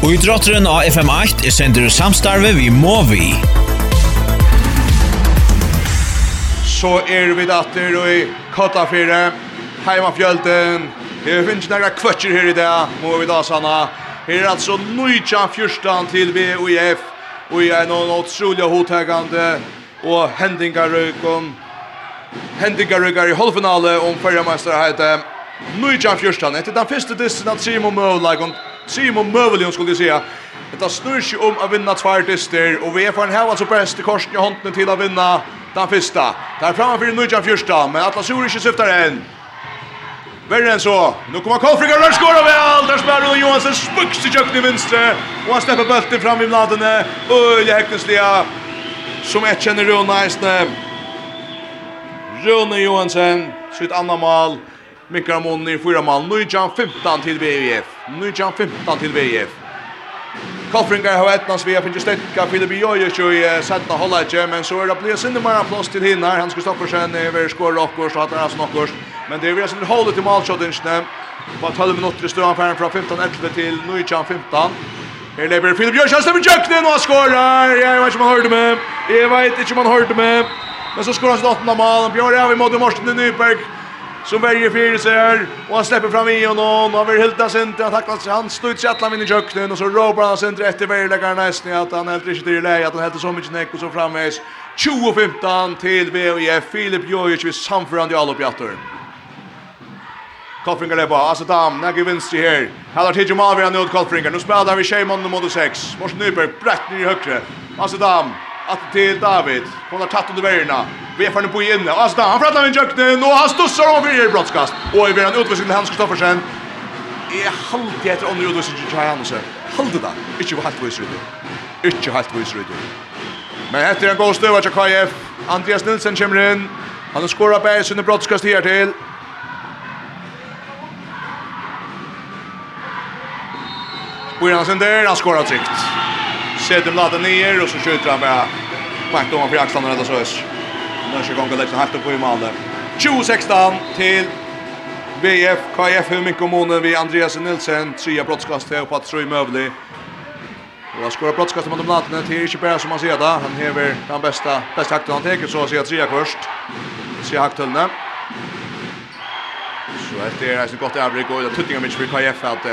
Og i idrotteren AFM8 er sender i samstarve vi Movi. Så er vi datter og i Kottafire, heimafjölden. Det finnes nægra kvötcher her i dag, må vi da sanna. Her er altså 9-14 til VUF, og jeg er noen utrolig hodtagande og hendingarøykom hendingarøykar i halvfinale om fyrremeister heite Nujan Fjörstan. Etter den første dissen at Simon Møvleikon, Simon Møvleikon skulle jeg sija. Detta snur sig om att vinna två artister och vi är för en här alltså bäst i korsen i hånden till att vinna den första. Där framför Nujan Fjörstan, men Atlas Uric syftar en. Värre än så. Nu kommer Kolfrika Rörs går av väl. Där spelar Rune Johansson spux i kökning i vinstre. Och han släpper bulten fram i bladene. Öjliga häktningsliga som jeg kjenner Rune Eisne. Rune Johansen, sitt andre mål. Mikkar Monni, fyra mål. Nujan 15 til VF. Nujan 15 til VF. Kolfringar har etnast vi har finnst stekka Filip Jojic i senta holletje, men så er det blir sinne mer plass til hinnar. Hans Kristoffersen er ved skår rockers og hatt hans nokkurs. Men det er vi sin till til malshottingsne. På 12 minutter i støvanfæren fra 15-11 til Nujan 15. Her lever Filip Bjørkjær stemmer jøkken og han skårer. Jeg vet ikke om han hørte med. Jeg vet ikke om han hørte med. Men så skårer han sin 8. mal. Bjørn er vi mot Morsten Nyberg som väljer fyra sig här och han släpper fram igen och han vill hilda sig inte han tacklar sig han står ut sig alla in i köknen och så råbar han sig inte efter värdeläggaren nästan att han helt inte i läge att han helt så mycket näck och så framvägs 20-15 till VOF Filip Jojic vid samförande i alla uppjattor. Kolfringar är på. Alltså dam, när går vinst här. Här har Tidjo Malvira nu åt Kolfringar. Nu spelar vi Shimon nummer mot 6. Morsen Nyberg brett ner i högre. Alltså dam, att till David. Hon har tagit under vägarna. Vi får nu på inne. Alltså dam, han frattar med jökne. Nu han stussar om i brottskast. Och i världen utvisning till Hans Kristoffersen. Är halvt efter under utvisning till Hansen. Halvt det. Inte halvt vis ut. Inte halvt vis ut. Men heter en god stöva till KF. Andreas Nilsen kommer in. Han har skorat bäst under brottskast här till. Går han sen där, han skorar tryggt. Sedum laddar ner och så skjuter han bara Pakt om han för axlarna rädda så ös. Nu gånger läggs han helt upp i Malmö. 2016 till BF, KF, hur mycket månen vi Andreas Nilsen, trea brottskast här på att så i Mövli. Och han skorar brottskast mot Blatne, till är inte bara som man ser det. Han hever den bästa, bästa hakten han teker så att säga trea först. Se haktullene. Så det är alltså gott avrik och det tuttingar mig för KF att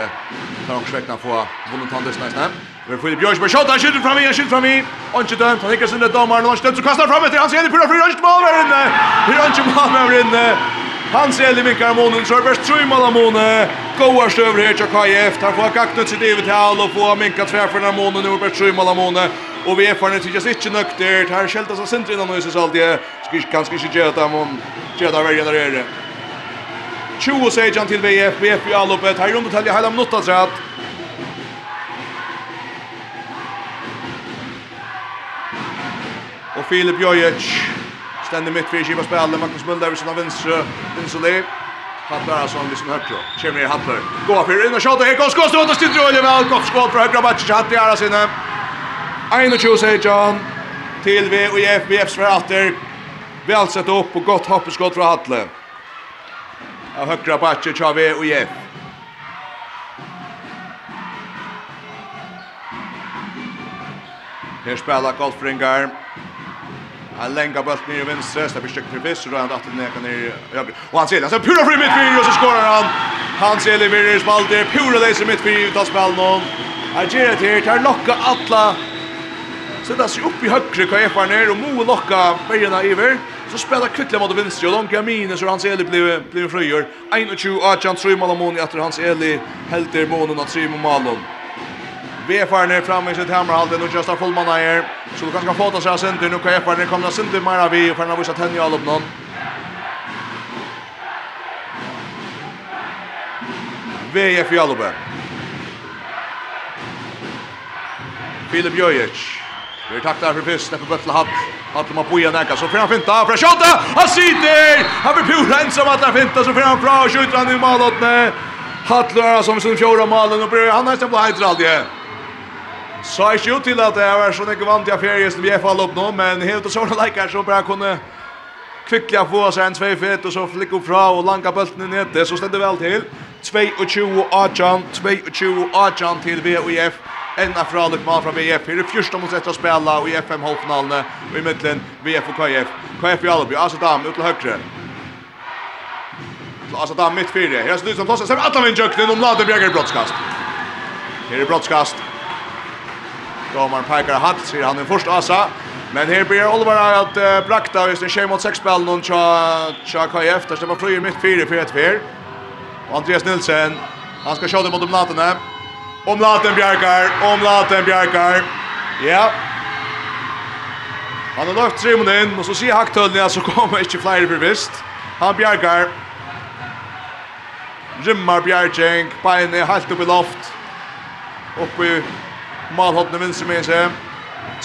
ta och skäckna få vunnen tandes nästa. Vi får Björns på skott, han skjuter fram igen, skjuter fram i. Och inte dömt, han hickar sin domaren, han stöter kastar fram efter, han ser det på fyra han mål där inne. Hur han inte mål där inne. Han ser det mycket månen, så är det bäst tre mål av månen. Goars stöver här till KF, tar få kaknut sitt eget hål och få minka träffarna av månen. Nu är det bäst tre mål av månen. Och vi är för det tyckas inte nöktert, här skältas av sent innan nu så alltid. Ska kanske inte göra det men Göra det värre där det 20 sejan til VF, VF i allopet. Her rundt detaljer hela minuta trätt. Og Filip Jojic ständer mitt för Kiva spelar Magnus Mulder vid sina vänstra Insoli. Hattar alltså vid sin högra. Kemir Hattar. Gå för in och skjuter. Här kommer skottet och styr Olje väl gott skott från högra backen. Hattar är alltså inne. 21 sejan till VF, VF svarar åter. Väl sett upp och gott hoppskott från Hattar av högra backen Chave och Jeff. Her spelar golfringar. Han länkar bult ner i vänstra, släpper stycken till vänster och han åter ner ner i höger. Och han ser, alltså pura fri mitt fyra och så skorar han. Han ser levererar spalt där, pura läser mitt fyra utan spel någon. det här, tar locka alla. Sätta sig upp i högre, kan jag ner och mo locka bergarna över. Så spelar kvickla mot vänster och långa minen så hans Eli blev blev fröjer. 21 Archan man Moni efter hans Eli helter månen att Trymo Malon. Vefarne fram i sitt hammerhalte, nu full man här. Så du kan få fåta sig av nu kan Vefarne komma av Sinti mer av vi, og Fernand viser tenni all opp noen. VF Jalobbe. Filip Jojic. Vi är tacklar för piss, släpper bött till hatt. Hatt man på igen näka, så får han finta, för skjuta! Han sitter! Han blir pura ensam att han finta, så får han bra, skjuter han i malåtne. Hatt lör som sin fjorda malen, och blir han nästan på hejter aldrig. Så är ju till att det är som inte vant jag ferie som vi fall upp nu, men helt och sådana likar så bara kunde kvickla få sig en 2 fet och så flicka fra och langa bulten i nätet, så ständer väl till 22 18 22 18 till VOF En av afralik mal fra VF. Her er första mot etter å spela i FM-halvfinalene og i mitten VF og KF. KF i Alby. Alltså dam ut til høyre. Alltså dam fire. Her er ser det ut som tossar sig alle min jöknen om Lade Bjerger brottskast. Her er brottskast. Domaren pekar hatt, sier han den första asa. Men her blir Oliver at uh, brakta just en tjej mot seks spelen og tja KF, der stemmer flyer midt fire for et fyr. Og Andreas Nilsen, han skal sjå det mot om natene. Om laten Bjarkar, om laten Bjarkar. Ja. Han har lagt trimmen inn, og så sier Haktølni at så kommer ikke flere bevisst. Han Bjarkar. Rimmar Bjarkjeng, beinet helt opp i loft. Opp i malhottene vinstre med seg.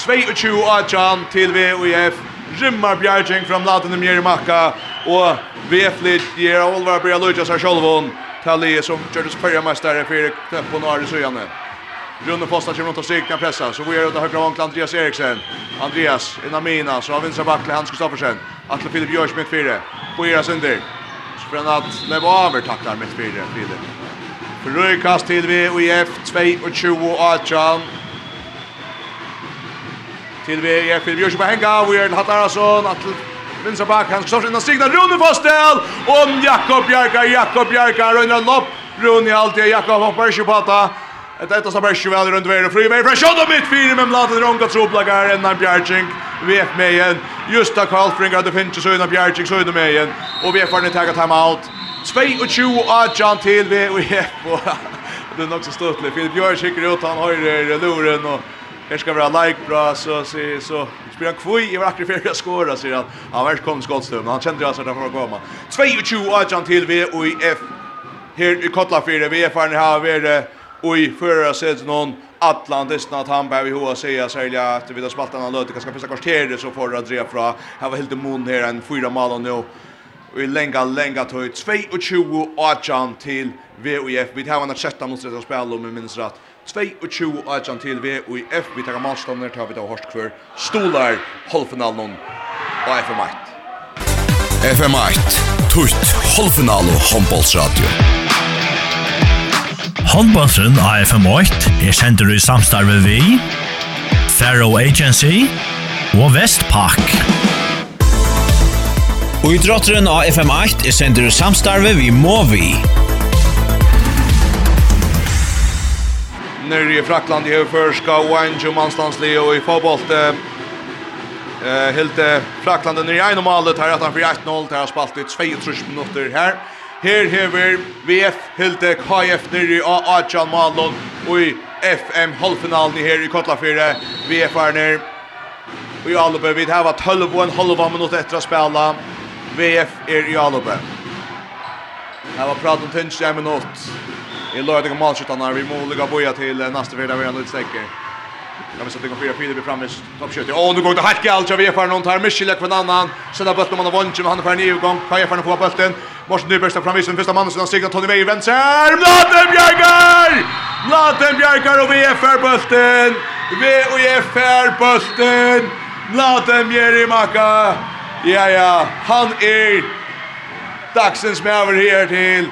22 Adjan til VUF. Rimmar Bjarkjeng fram laten dem gjør i makka. Og VF litt gjør Olvar Bjarkjeng, Lujas er sjolvån. Kalli som kördes förra mästare för knäpp på norr så igen. Rune Fosta kommer att och stryk kan pressa. Så vi är ute högra vinkeln Andreas Eriksen. Andreas, Enamina, så har vänstra backen Hans Kristoffersen. Atle Filip Jörs med fyra. På era sönder. Så för att leva över tacklar med fyra Filip. Röjkast till IF 22 och 18. Till VOF Filip Jörs på hänga. Vi är Hattarason, Atle vinstra bak, han står innan stigna, Rune Fostel, om Jakob Bjarka, Jakob Bjarka, Røyna Lopp, Rune alltid, Jakob hoppar ikke på det, Et etta som bersi vel rundt veir og fri veir fra Sjånd mitt fire med mladen ronga troplagar enn han Bjergjeng vek med igjen Justa Karlfringer det finnes søgna Bjergjeng søgna med igjen og vek var ni ta time out 22 av John til vi og jeg på det er nok så støttelig Filip Bjørk kikker ut han høyre luren og här ska vara like bra så så så spelar kvui i vackra för att skora så han han vars kom skottstund han kände alltså att han får komma 22 Arjan till vi och i F. Här i Kotla 4 vi är fan här vi och i förra säsongen Atlantis när han behöver ju att säga så att vi då spaltar han löte kanske första kvarteret så får det dra fra. här var helt emon här en fyra mål nu och i länga länga tog 22 Arjan till VOF vi har en sjätte mot sig att om minns rätt 22 18 til V og i F vi tar målstander tar vi då hårt kvar stolar halvfinalen og FM1 FM1 tutt halvfinalen og håndballsradio Håndballsen av FM 8 er sender i samstarve vi Faro Agency og Vestpak Og i drotteren av FM 8 er sender i samstarve vi Movi nere i Frakland i Høyførska, og en og i fotbollt eh, helt Frakland nere i ene malet her at han fyrir 1-0 det har spalt i 22 minutter her. Her hever VF helt KF nere i A-Adjan Malon og i FM halvfinalen her i Kotlafire VF er nere i Alubbe vi har 12 og en halva minutt etter å spela VF er i Alubbe Her var pratet om Tynstjei minutt i lördag och målskyttarna. Vi må lägga boja till nästa vecka. Vi har en stäcker. Jag vill sätta igång fyra fyra fram i toppskytte. Åh, nu går det helt galt. Jag vet för någon tar Michel kvar annan. Sen har bulten man har vunnit men han är för en gång. Kan jag få på bulten? Morsen Nyberg står fram isen första mannen sedan segrar Tony Weyer vänster. Mladen Bjärgar! Mladen Bjärgar och VF är bulten. VF är bulten. Bladen Bjärgar Maka. Ja ja, han är dagsens med över här till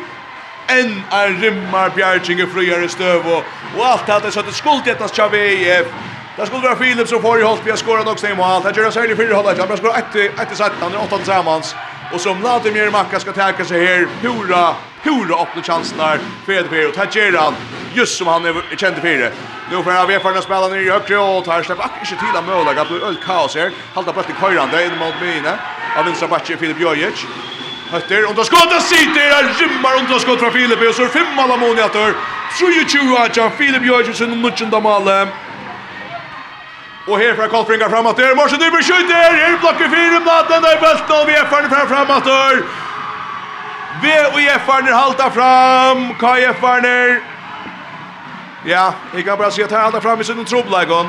enn ein rimmar bjerging i friare støv og, og alt hatt så at det skuld gjettast tja VF Det skulle være Philip som får i holdt, vi har skåret nok steg mål. Det gjør jeg særlig fire holdet, han har skåret etter 17, han er 8 tillsammans. Og som Vladimir Makka skal täcka sig här. Pura, pura öppna chansen där. Fred Fred och Tajir han. Just som han är känd för det. Nu får han vefarna spela ner i högre och tar släpp inte till att måla. Det blir öll kaos här. Halta på till Kajran där inne mot Mina. Av vänstra backen Filip Jojic. Hötter, under skott där sitter där gymmar under skott från Filip och så fem alla mål i attor. 22 Acha Filip Jöjsson och Nutchen Damale. Och här från Karlfringar framåt där. Morsen Nyberg skjuter. Här blockar fyra bladen där bulten och vi är fram framåt där. V och IF Arner halta fram. KIF Arner. Ja, jag kan bara se att här halta fram i sin trubblägon.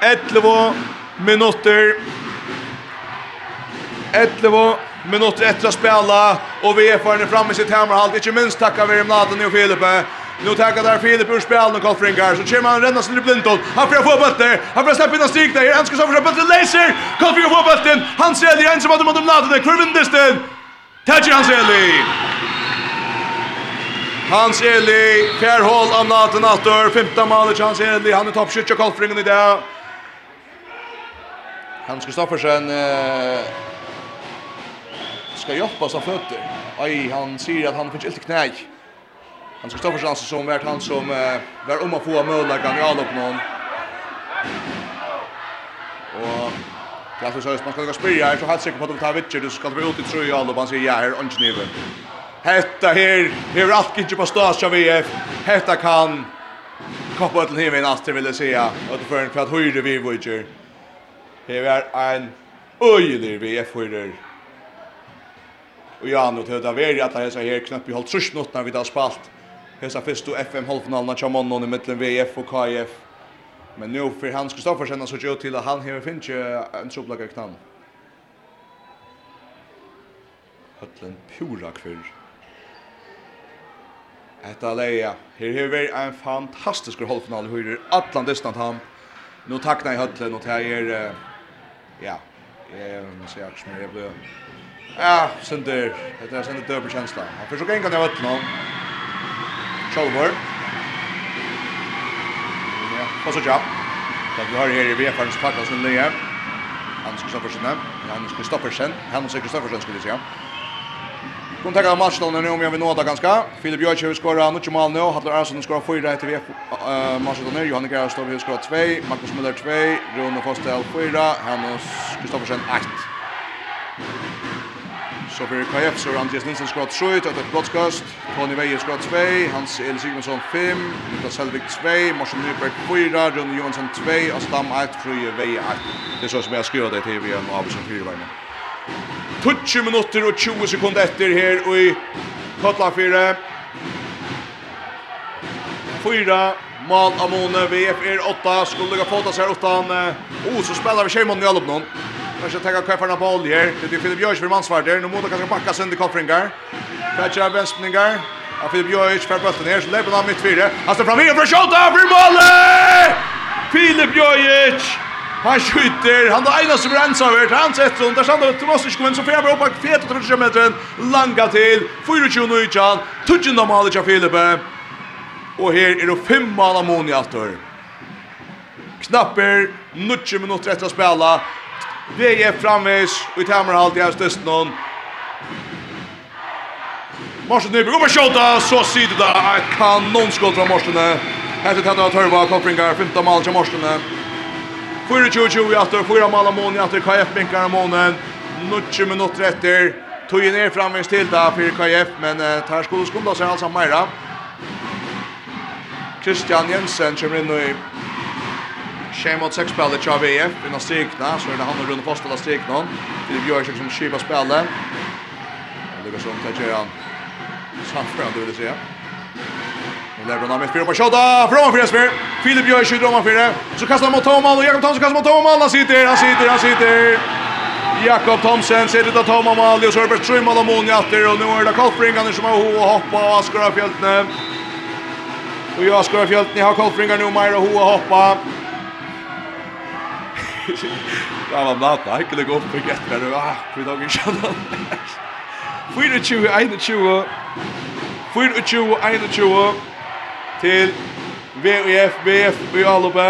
11 minutter. 11 minutter etter å spela, og vi er forne framme i sitt hemmerhalt. Ikke minst takka vi om Naden og Filipe. Nu tackar där Filip ur spel och Karl Fringar så kommer han ränna sin blindtål. Han får få bollen. Han får släppa in en strik där. Han ska försöka bollen laser. Karl Fringar får bollen. Han ser det ensam att de mot det. Kurvin distan. Tager han ser det. Hans Eli, Fairhall av Natten Attor, 15 mål, Hans Eli, han är toppskytt och Karl i det. Hans Kristoffersen eh, ska jobba så fötter. Aj, han säger att han finns inte knäj. Hans Kristoffersen alltså som vart han som eh, var om att få möjligheten i all upp någon. Och Jag tror så att man ska gå spela här så helt säkert på att ta vitcher du ska vara ut i tröja och man säger ja här är och kniven. Hetta her, her allt inte på stas av VF. Hetta kan koppa till himlen astrid vill jag säga att för en kvart höjde vi vitcher hever ein en vi VF fyrir og ja, nu til det veri at hesa her knapp i holdt trus minutter vi da spalt hesa fyrstu FM halvfinalen av Chamonnon i mittlen VF og KF men nu for Hans Kristoffersen så gjør til at han hever finnes en soplaga knall. Høtlen pura kvill. Etta leia, her har vi en fantastisk halvfinal i høyre, Atlant distant han. Nu takna i høtlen, og det er ja, jeg vil si akkurat som jeg ble, ja, synder, det er synder døper kjensla. Han forsøk en gang jeg vet noen, Kjolvor, ja, og så kjapp, da vi har her i VFRens pakka sin nye, Hans Kristoffersen, Hans Kristoffersen, Hans Kristoffersen skulle jeg si, ja. Kom tar av matchen nu om jag vill nåda ganska. Filip Jörgen skorar nu mål nu. Hattar Arsson skorar fyra till VF. eh matchen nu. Johan Gerard står vi skorar 2, Marcus Müller 2, Rune Fostel 4, Hannes Kristoffersen 8. Så för KF så Andreas Nilsson skora 3 till ett broadcast. Tony Weyer skorat 2, Hans El Sigmundsson 5, Niklas Selvik 2, Marcel Nyberg 4, Rune Johansson 2 och Stam 1 Fröje Weyer 8. Det är så som jag skriver det till vi en av som fyra vägen. 20 minutter og 20 sekunder etter her og i Kotla 4. Fyra mal av Mone, VF er 8, skulle lukka fåta seg utan. Oh, så spelar vi Kjeimann i Alubnon. Kanskje tenka kvefarna på olje her. Det er Filip Jørs for mansvarder. Nå må det kanskje bakka sønder koffringar. Fetcher av venstningar. Ja, Filip Jørs fer bøtten her, så leper han mitt fire. Han står fram her for skjåta, for målet! Filip Jørs! Han skjuter. Han är ena som rensar över. Han sätter hon. Där stannar Tomas i skogen. Så får jag bara upp på 4-3 metern. Langa till. 24 och ytan. Av Malic Filipe. Och här är det fem mål av i aftor. Knapper. 90 minuter efter att spela. Det är framvis. Och i tämmerhalt i här stösten. Morsen Nyberg kommer skjuta. Så sitter. Kanonskott från Morsen. Här sitter han och Törva. Koffringar. Femta mål till Morsen. Morsen. 4-2-2 i atter, 4 mål av månen i atter, KF binkar av månen, 90 minutter etter, tog ner framvist til da for KF, men uh, tar skulle skumla seg altså meira. Christian Jensen kommer inn i Shame mot sex spelet Chav EF innan strikna, så er det han og Rune Postel av strikna. Filip Bjørsjøk som skiva spelet. Det går sånn til Kjøran. Samfra, du vil si, ja. Lebron han med spyr på shotta. Från för Jesper. Filip gör skjuter om för Så kastar han mot Tomal och Jakob Thomsen kastar mot Tomal. Han sitter, han sitter, han sitter. Jakob Thomsen ser ut att ta Mal och så är det Strömmal och Moni åter och nu är det Kolfringarna som har hoa hoppa och Askar Fjältne. Och jag Askar Fjältne har Kolfringar nu mer och hoa hoppa. Ja, men blata, ikke det gå opp og gett med det. Ah, vi dag ikke skjønner. 24, 21, 24, 21, til VF, VF i Alupe.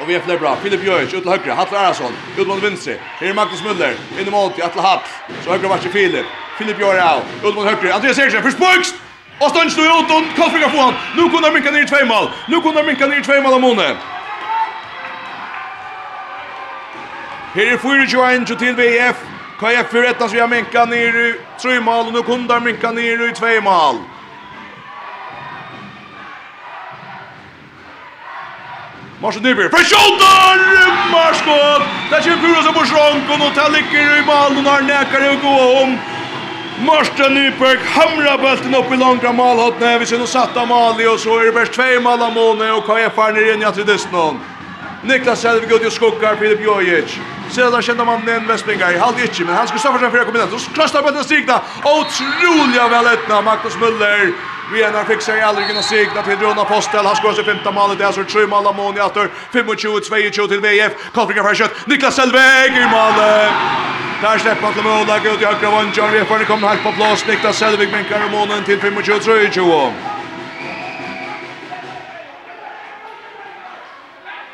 Og VF er bra. Filip Jørgens, ut til høyre. Hattel Arason, ut mot vinstre. Her er Magnus Müller, inn i mål til Atle Hatt. Så høyre var ikke Filip. Filip Jørgens av, ut mot høyre. Andreas Eriksen, først bøkst! Og stønns nu ut, og Kolfrika får han. Nu kunne han minka ned i tvei mål. Nu kunne han minka ned i tvei mål av måned. Her er 4-21 til VF. KF fyrir ettan så vi har minka ned i 3 mål. og nu kunne han minka ned i 2 mal. Marsen Nyberg, fra kjolder, marskått! Det kommer Kuros på Borsronken, och tar ligger i mål och när näkar å gå om. Marsten Nyberg hamrar bulten upp i långa målhotne. Vi ser nu satta mål i och så är det bäst två mål av Måne och KF är ner in i atridisnon. Niklas Selvig går till skockar Filip Jojic. Sedan känner man en Westbingar. halv inte men han ska stå för sig för att komma in. Så krastar bulten strikna. Otroliga väl öppna Magnus Müller. Vi är när fixar i aldrig kunna segna till Rona Postel. Han skår sig femta målet. Det är alltså tre mål av Moni åter. 25-22 till VF. Karlfrika för kött. Niklas Selvig i målet. Där släpper han till Mona. ut i högra vann. John Refaren kommer här på plats. Niklas Selvig minkar i månen till 25-22.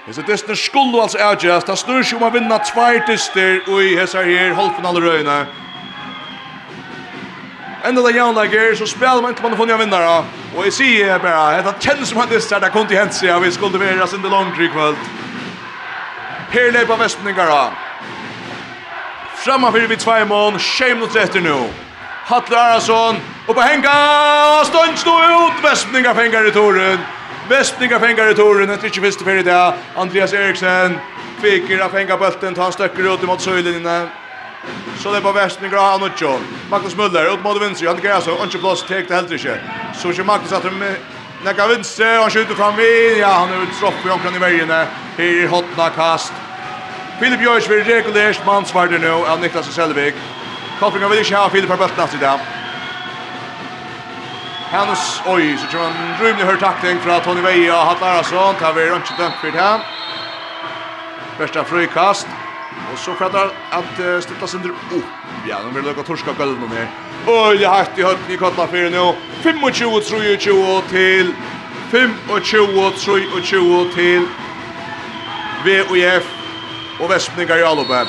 Hesa dyster skuldu altså avgjøres. Det snur seg om å vinne tvær dyster i hesa her halvfinale røyene. Endelig jævnlegger, så spiller man ikke man får vinnare. Og jeg sier bare, det kjennes som han disser, det kunne hent seg, vi skulle være sin det langt i kveld. Her lepa Vestninger da. Framma fyrir vi tvei mån, tjej minutter etter nu. Hatle Arason, oppa henga, stund stå ut, vestningar fengar i toren. Vestningar fengar i toren, etter ikke fyrste fyrir det. Andreas Eriksen, fikir av fengar bulten, ta han støkker ut mot søylinjene. Så det er på västen i grad och Magnus Müller ut mot vinstri. Han greier gräs ikke inte tek det helt ikke. Så ikke Magnus att med näka vänster han skjuter fram vi. Ja, han er utstropp i omkring i vergene. Her i hotna kast. Filip Jörs vil regulärt man svarade nu av Niklas Selvig. Kopplingar vil ikke ha Filip her bulten i dag. Hans oi, så kommer han rymlig hör takting fra Tony Veia og Hatt Larsson tar vi runt dømt for det här. Första frikast. Och så pratar att uh, stilla sönder upp. Ja, de vill lägga torska gulven här. Oj, jag har i hötten i kottla för nu. 25 23 till 25 23 till VOF och Västningar i Alupe.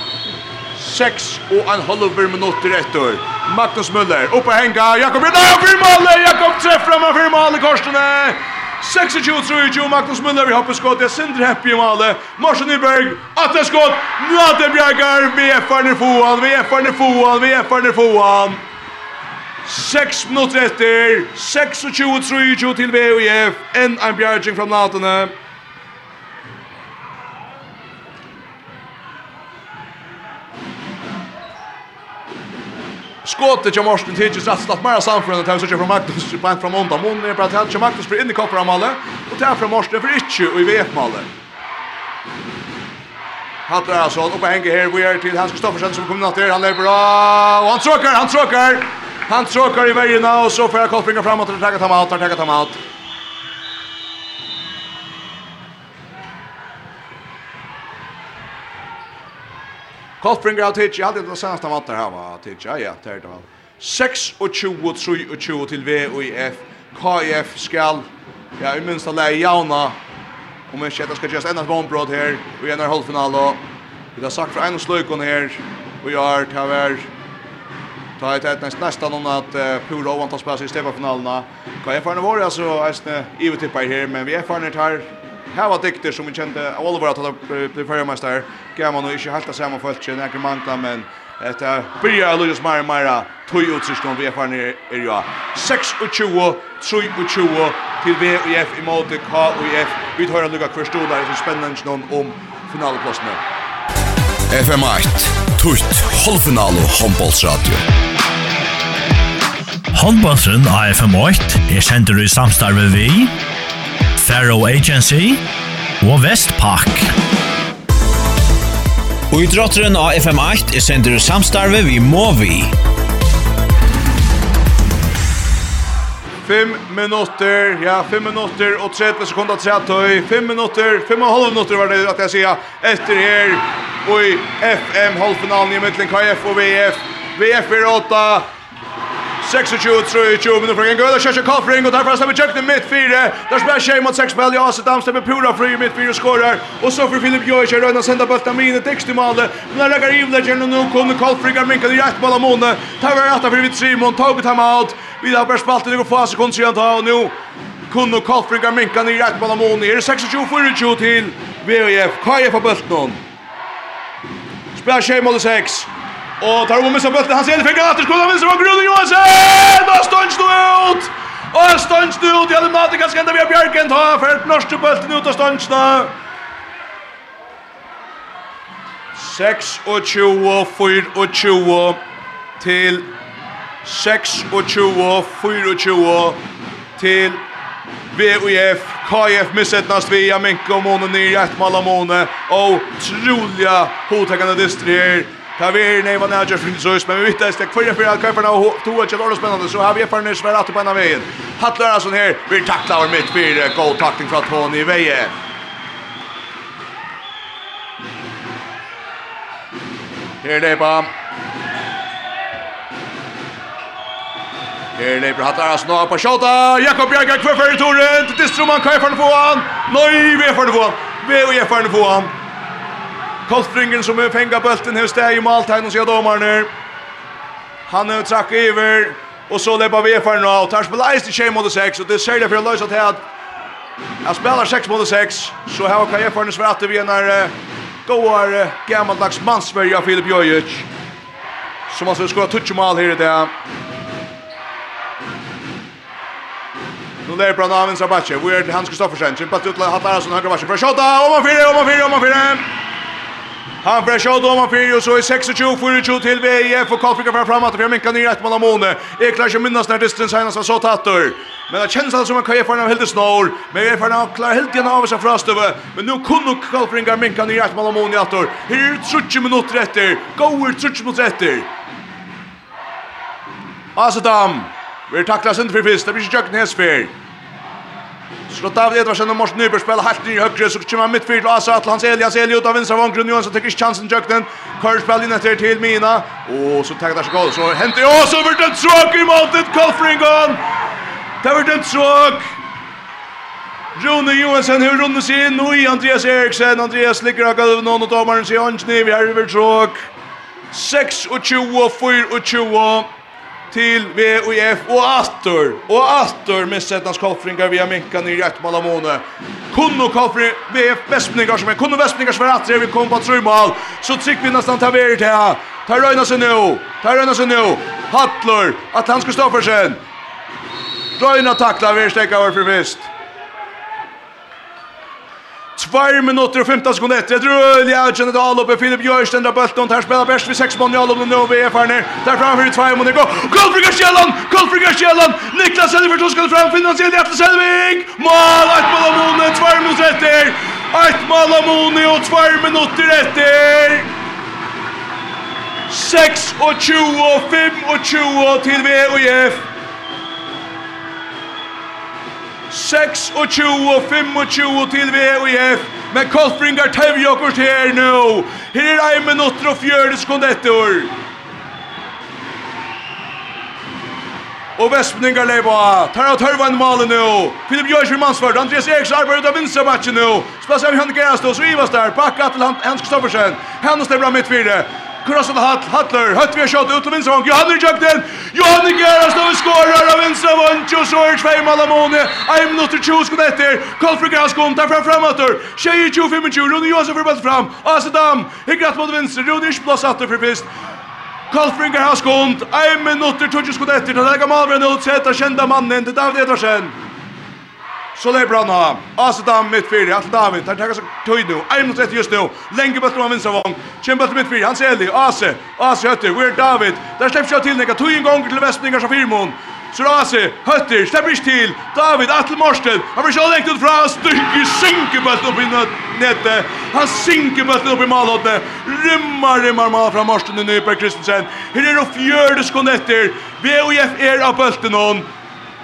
6 och en halv minut i rätt år. Magnus Müller, upp och hänga. Jakob Rydberg, firmalle! Jakob träffar fram, firmalle korsarna! 26-23, Magnus Müller, vi hoppas skott, jag synder happy i Male, Morsen Nyberg, Atle skott, Nate Bjergar, VF-erne foran, VF-erne foran, VF-erne foran. 6 minutter etter, 26-23 til VF, enn en bjergjeng fra Skåtet till Morsten Tidges rastat Mara Sanford tar sig från Magnus bank från Monda är bara till Magnus för in i koppar Malle och tar från Morsten för inte och i VF-Malle. Hattar alltså upp och hänger här vi är till Hans Kristoffersen som kommer ner han är bra och han tråkar han tråkar han tråkar i vägen och så får jag koppringa framåt och ta ta mat tackar ta mat Koltbringer av Tidsi, hadde det senast han vattnet her, var Tidsi, ja, det er det vel. 26-23 til VUIF, KIF skal, ja, i minsta leie jauna, om en kjetta skal gjøres enda et vannbrott her, og igjen er halvfinal, og vi har sagt fra en og sløykon her, og jeg har til å være, ta ett ett nästan om att Puro vantar spela i stepa. KIF har varit alltså är sne ivet tippar här men vi är förnärt här Här var dikter som vi kände Oliver att bli förmästare. man nog inte helt samma folk än Eker Manta men Eta byrja Lujas Mara Mara tog ut vi är VFR ner är jag. 6 och 20, 3 och 20 till VUF i mål till KUF. Vi tar en lycka kvar stod där, det är spännande någon om finalplatsen. FM8, tutt, halvfinal og håndbollsradio. Håndbåsen AFM8 er sender i samstarve vi Faro Agency og Vestpak. Og i drotteren av FM8 er sender samstarve vi må vi. Fem minutter, ja, fem minutter og 30 sekunder til at høy. Fem minutter, fem og halv minutter var det at jeg sier etter her. Og i FM-halvfinalen i midtelen KF og VF. VF er åtta, 26-23 minutter fra en gøy, da kjører Kalfring, og derfra stemmer Jøkne midt fire. Der spiller Kjei mot 6 spil, Jase Dam stemmer pura fri midt fire og skårer. Og så får Filip Jøy kjører Røyna senda bøtta mine, dekst i malet. Men der legger Ivle gjennom nå, kommer Kalfring er minket i rett mål av måne. Tar vi rett av for Vitt Simon, tar vi time out. Vi har bare spalt i noen få sekunder siden ta, og nå kunne Kalfring er minket i rett mål av måne. Er det 26-24 til VVF, KF av bøtten. Spiller Kjei mot 6. Og tar om med seg bøtten, han ser det fingeren etter skolen, vinser og Grunen Johansen! Og stånds nå ut! Og stånds nå ut, ja, det mater kanskje enda via Bjerken, ta fært norske bøtten ut og stånds nå. og 20 til 26-24 til VUF, KF missetnast via Minko Måne, Nyr Hjertmalla Måne og troliga hotekande distri her Ta Kavir nei vad Nagers fyrir så men vi vet att det kvar för att köpa to två och det spännande så har vi för nyss at att på ena vägen. Hattlar alltså här vi takla över mitt för goal tackling från Tony Veje. Här det bara Her leper hattar hans nå på Sjota. Jakob Bjerga kvar fyrir toren. Til Distroman, hva er for få han? Nei, vi er for den få han. Vi er for den få han. Koltringen som er fängat bulten hos det i Maltain och ser domarna. Han har trakk iver, och så läppar vi för nu Tar tar eist i 6 mot 6 och det ser det för att lösa til at jeg spelar 6 mot 6 så här kan jag förnes för vi är när goar gammaldags mansvärja Filip Jojic som alltså skorar touch mål här där. Nu lär Brann av en Vi är Hans Kristoffersen. Chippat ut Hattarason högra varsin. För skottet! Om man fyra, om man fyra, om man fyra! Han börjar köra då man fyra och så är 26 42 till VIF och Karlfrika fram framåt för minkan ner ett mål av Mone. Eklar som minnas när distans senast så tattor. Men det känns som att KF har helt snår. Men vi får nog klara helt igen av sig frastöve. Men nu kunde Karlfrika minkan ner ett mål av Mone i attor. Här 30 minuter efter. Går 30 minuter efter. Asadam. Vi tacklas inte för fyrst. Det blir inte. Slått av det, det var kjenne Morsen Nyberg spiller helt ny høyre, så kommer han midtfyrt til Asa Atlans Elias Eli ut av vinstra vanggrunn, Johansson tenker ikke chansen tjøkken, Kør spiller inn etter til Mina, og så tenker det så godt, så henter jeg, og så blir det tråk i måltet. Kolfringon! Det blir en tråk! Rune Johansson har rundet seg inn, og Andreas Eriksen, Andreas ligger av gulvet nå, og dommeren sier, Hansni, vi har vært tråk! 26 og 20, 24 og 20, till VOF och Astor och Astor med sättans koffringar via Minka ner i Hjärtmalamone. Kunno koffring VF Västningar som är kunno Västningar som är att vi kom på trumal så tryck vi nästan ta vi till här. Tar röna sig nu. Tar röna sig nu. Hattler att han ska stå för sen. Vi stäcker över för visst. 2 minutter og 15 sekunder etter. Et rull, ja, Jenny Dahl oppe. Filip Gjørsten drar bølton. Her spiller best ved 6 måneder. i oppe Nå vi er ferdig. Der framfor i 2 måneder. Gå! Gold for Garskjelland! Gold for Garskjelland! Niklas Selversson skal fram. Finansiell hjerte Selvig! Mål! Ett mål av Mone. 2 minutter etter. Ett mål av Mone og 2 minutter etter. 6 og 25 til VUF. 6 og 20 og 25 til VOIF. Men Koltbringar tevje okkur her nå. Her er 1 minutter og 40 sekunder etter. Og Vespningar leiva. Tar av tørva en male nå. Filip Jørsson Mansvart. Andreas Eriks arbeider ut av vinstermatchen nå. Spasser av Hjanne Gerastås og Ivas der. Bakka til Hans Kristoffersen. Hennes det bra midtfire. Krossa til Hatt, Hattler, Høtt vi har skjått ut til vinstra vank, Johanne Jøkten, Johanne Geras, nå skårer av vinstra vank, og så er tvei Malamone, ein minutt til 20 sekunder etter, Kolfri Graskon, tar fra frematter, tjei i 25, Rune Josef er bøtt fram, Asedam, Higgrat mot vinstra, Rune ikke blås atter for fyrst, Kolfringar har skont, 1 minutt til 20 sekunder etter, til Lega Malvren, og seta kjenda mannen til David Edarsen. Så det är bra nu. Alltså David mitt fyra. Alltså David. Där tar sig tid nu. En minut just nu. Länge bättre från vänstra vång. Kämpa till mitt fyra. Han ser det. Ase. Ase hötter. Where David. Där släpps jag till några. Tog en gång till västningar som firmon. Så Ase hötter. Släpper inte till. David Atle Morsten. Han vill så längt ut från styrke sinker bättre upp i nätet. Han sinker bättre upp i malhåttet. Rymmar rymmar mal från Morsten och Nyberg Kristensen. Här är det fjärde skonetter. VOF är av bulten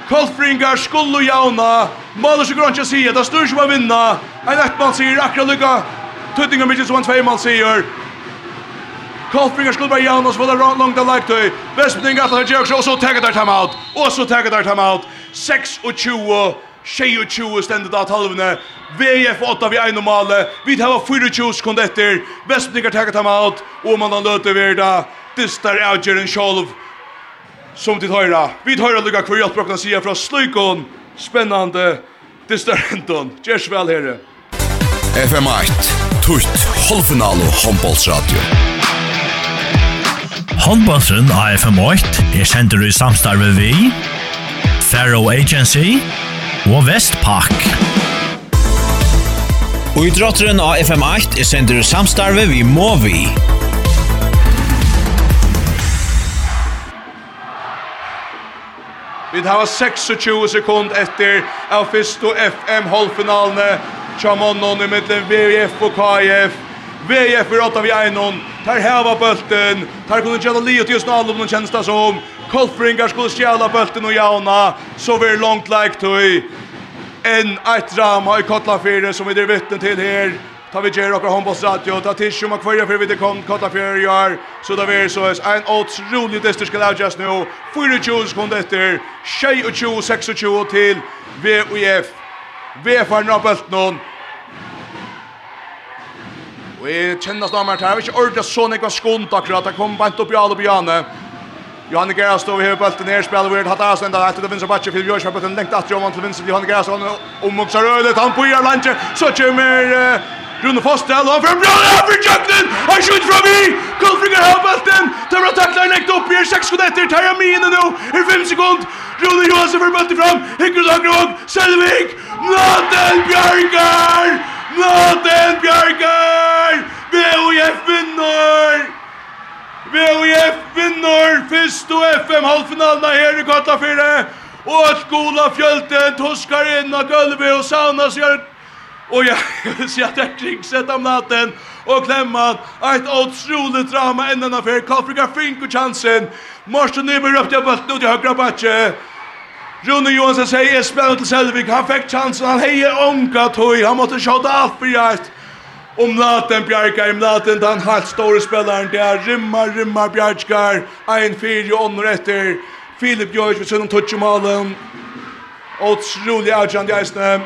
Kolfringar skulle jauna. Måler sig grønt sig det står som å vinne. En ett mål sier akkurat lykka. Tuttinga mycket som en två mål sier. Kolfringar skulle bare jauna så var det långt där lite. Vestning att det gör så tagga der timeout. Og så tagga der timeout. 6 och 20. 22 stendet da talvene. VF 8 vi ein normale. Vi tar 24 sekunder etter. Vestningar tagga time out. Och man har løte verda. Distar avgjøren sjolv som tid høyra. Vi høyra lukka hver hjelp brokkna sida fra Sløykon, spennande, distarenton. Gjers vel, herre. FM 8, tutt, halvfinal og håndbollsradio. Håndbollsen av FM 8 er kjenter i samstarve vi, Faro Agency og Vestpak. Og i drotteren av FM8 er sender samstarve vi Movi. vi. Vi har 26 sekund etter av Fisto FM halvfinalene. Chamonnon i mittlen VF og KF. VF i åtta vi einon. Tar heva bulten. Tar kunne kjenne livet just nå alle om noen kjennes det som. Kolfringar skulle stjæla bulten og jauna. Så vi er langt leik tøy. En ett drama i kottla fire som vi er vittnen til her. Ta vi ger och håndbollsradio, ta till som kvar för vi det kom korta för gör. Så där är så är en otrolig dyster ska där just nu. 24 sekunder kom efter. Tjej och tjus, sex och tjus till VUF. VF har nå bult någon. Och är kännas då mer här. Vi kör det så var skont akkurat. Det kom bant upp i alla björne. Johan Gerard står vi här på bulten ner spelar vi har tagit ända efter det finns vinner matchen för Björn Schmidt längt att Johan till vinner Johan Gerard och Muxarödet han på lanche så kommer Rune Fostel og fram og for Jugden. Han skjuter fra vi. Kolfringer har bulten. Tar att tackla lekt upp i 6 sekunder efter Tarja Mine nå. I 5 sekund. Rune Johansen får bulten fram. Hikker dag og Selvik. Natten Bjørgar. Natten Bjørgar. VOF vinner. VOF vinner. Fyrst og FM halvfinalen her i Kata 4. Og skola fjölten Toskar inn av gulvet og sauna sig Och jag ser att jag kringsett om natten och klämmat ett otroligt drama ändan affär. Karlfrika Fink och chansen. Morsten Nyberg upp till bulten ut i högra batche. Rune Johansson säger är spelar till Selvik. Han fick chansen. Han hejer ånka tog. Han måste tjata allt för hjärt. Om natten Bjarkar, om natten den halvt store spelaren där. Rimmar, rimmar Bjarkar. Ein fyr och ånder efter. Filip George vid sönden touch i malen. Otrolig avgjande i Eisne.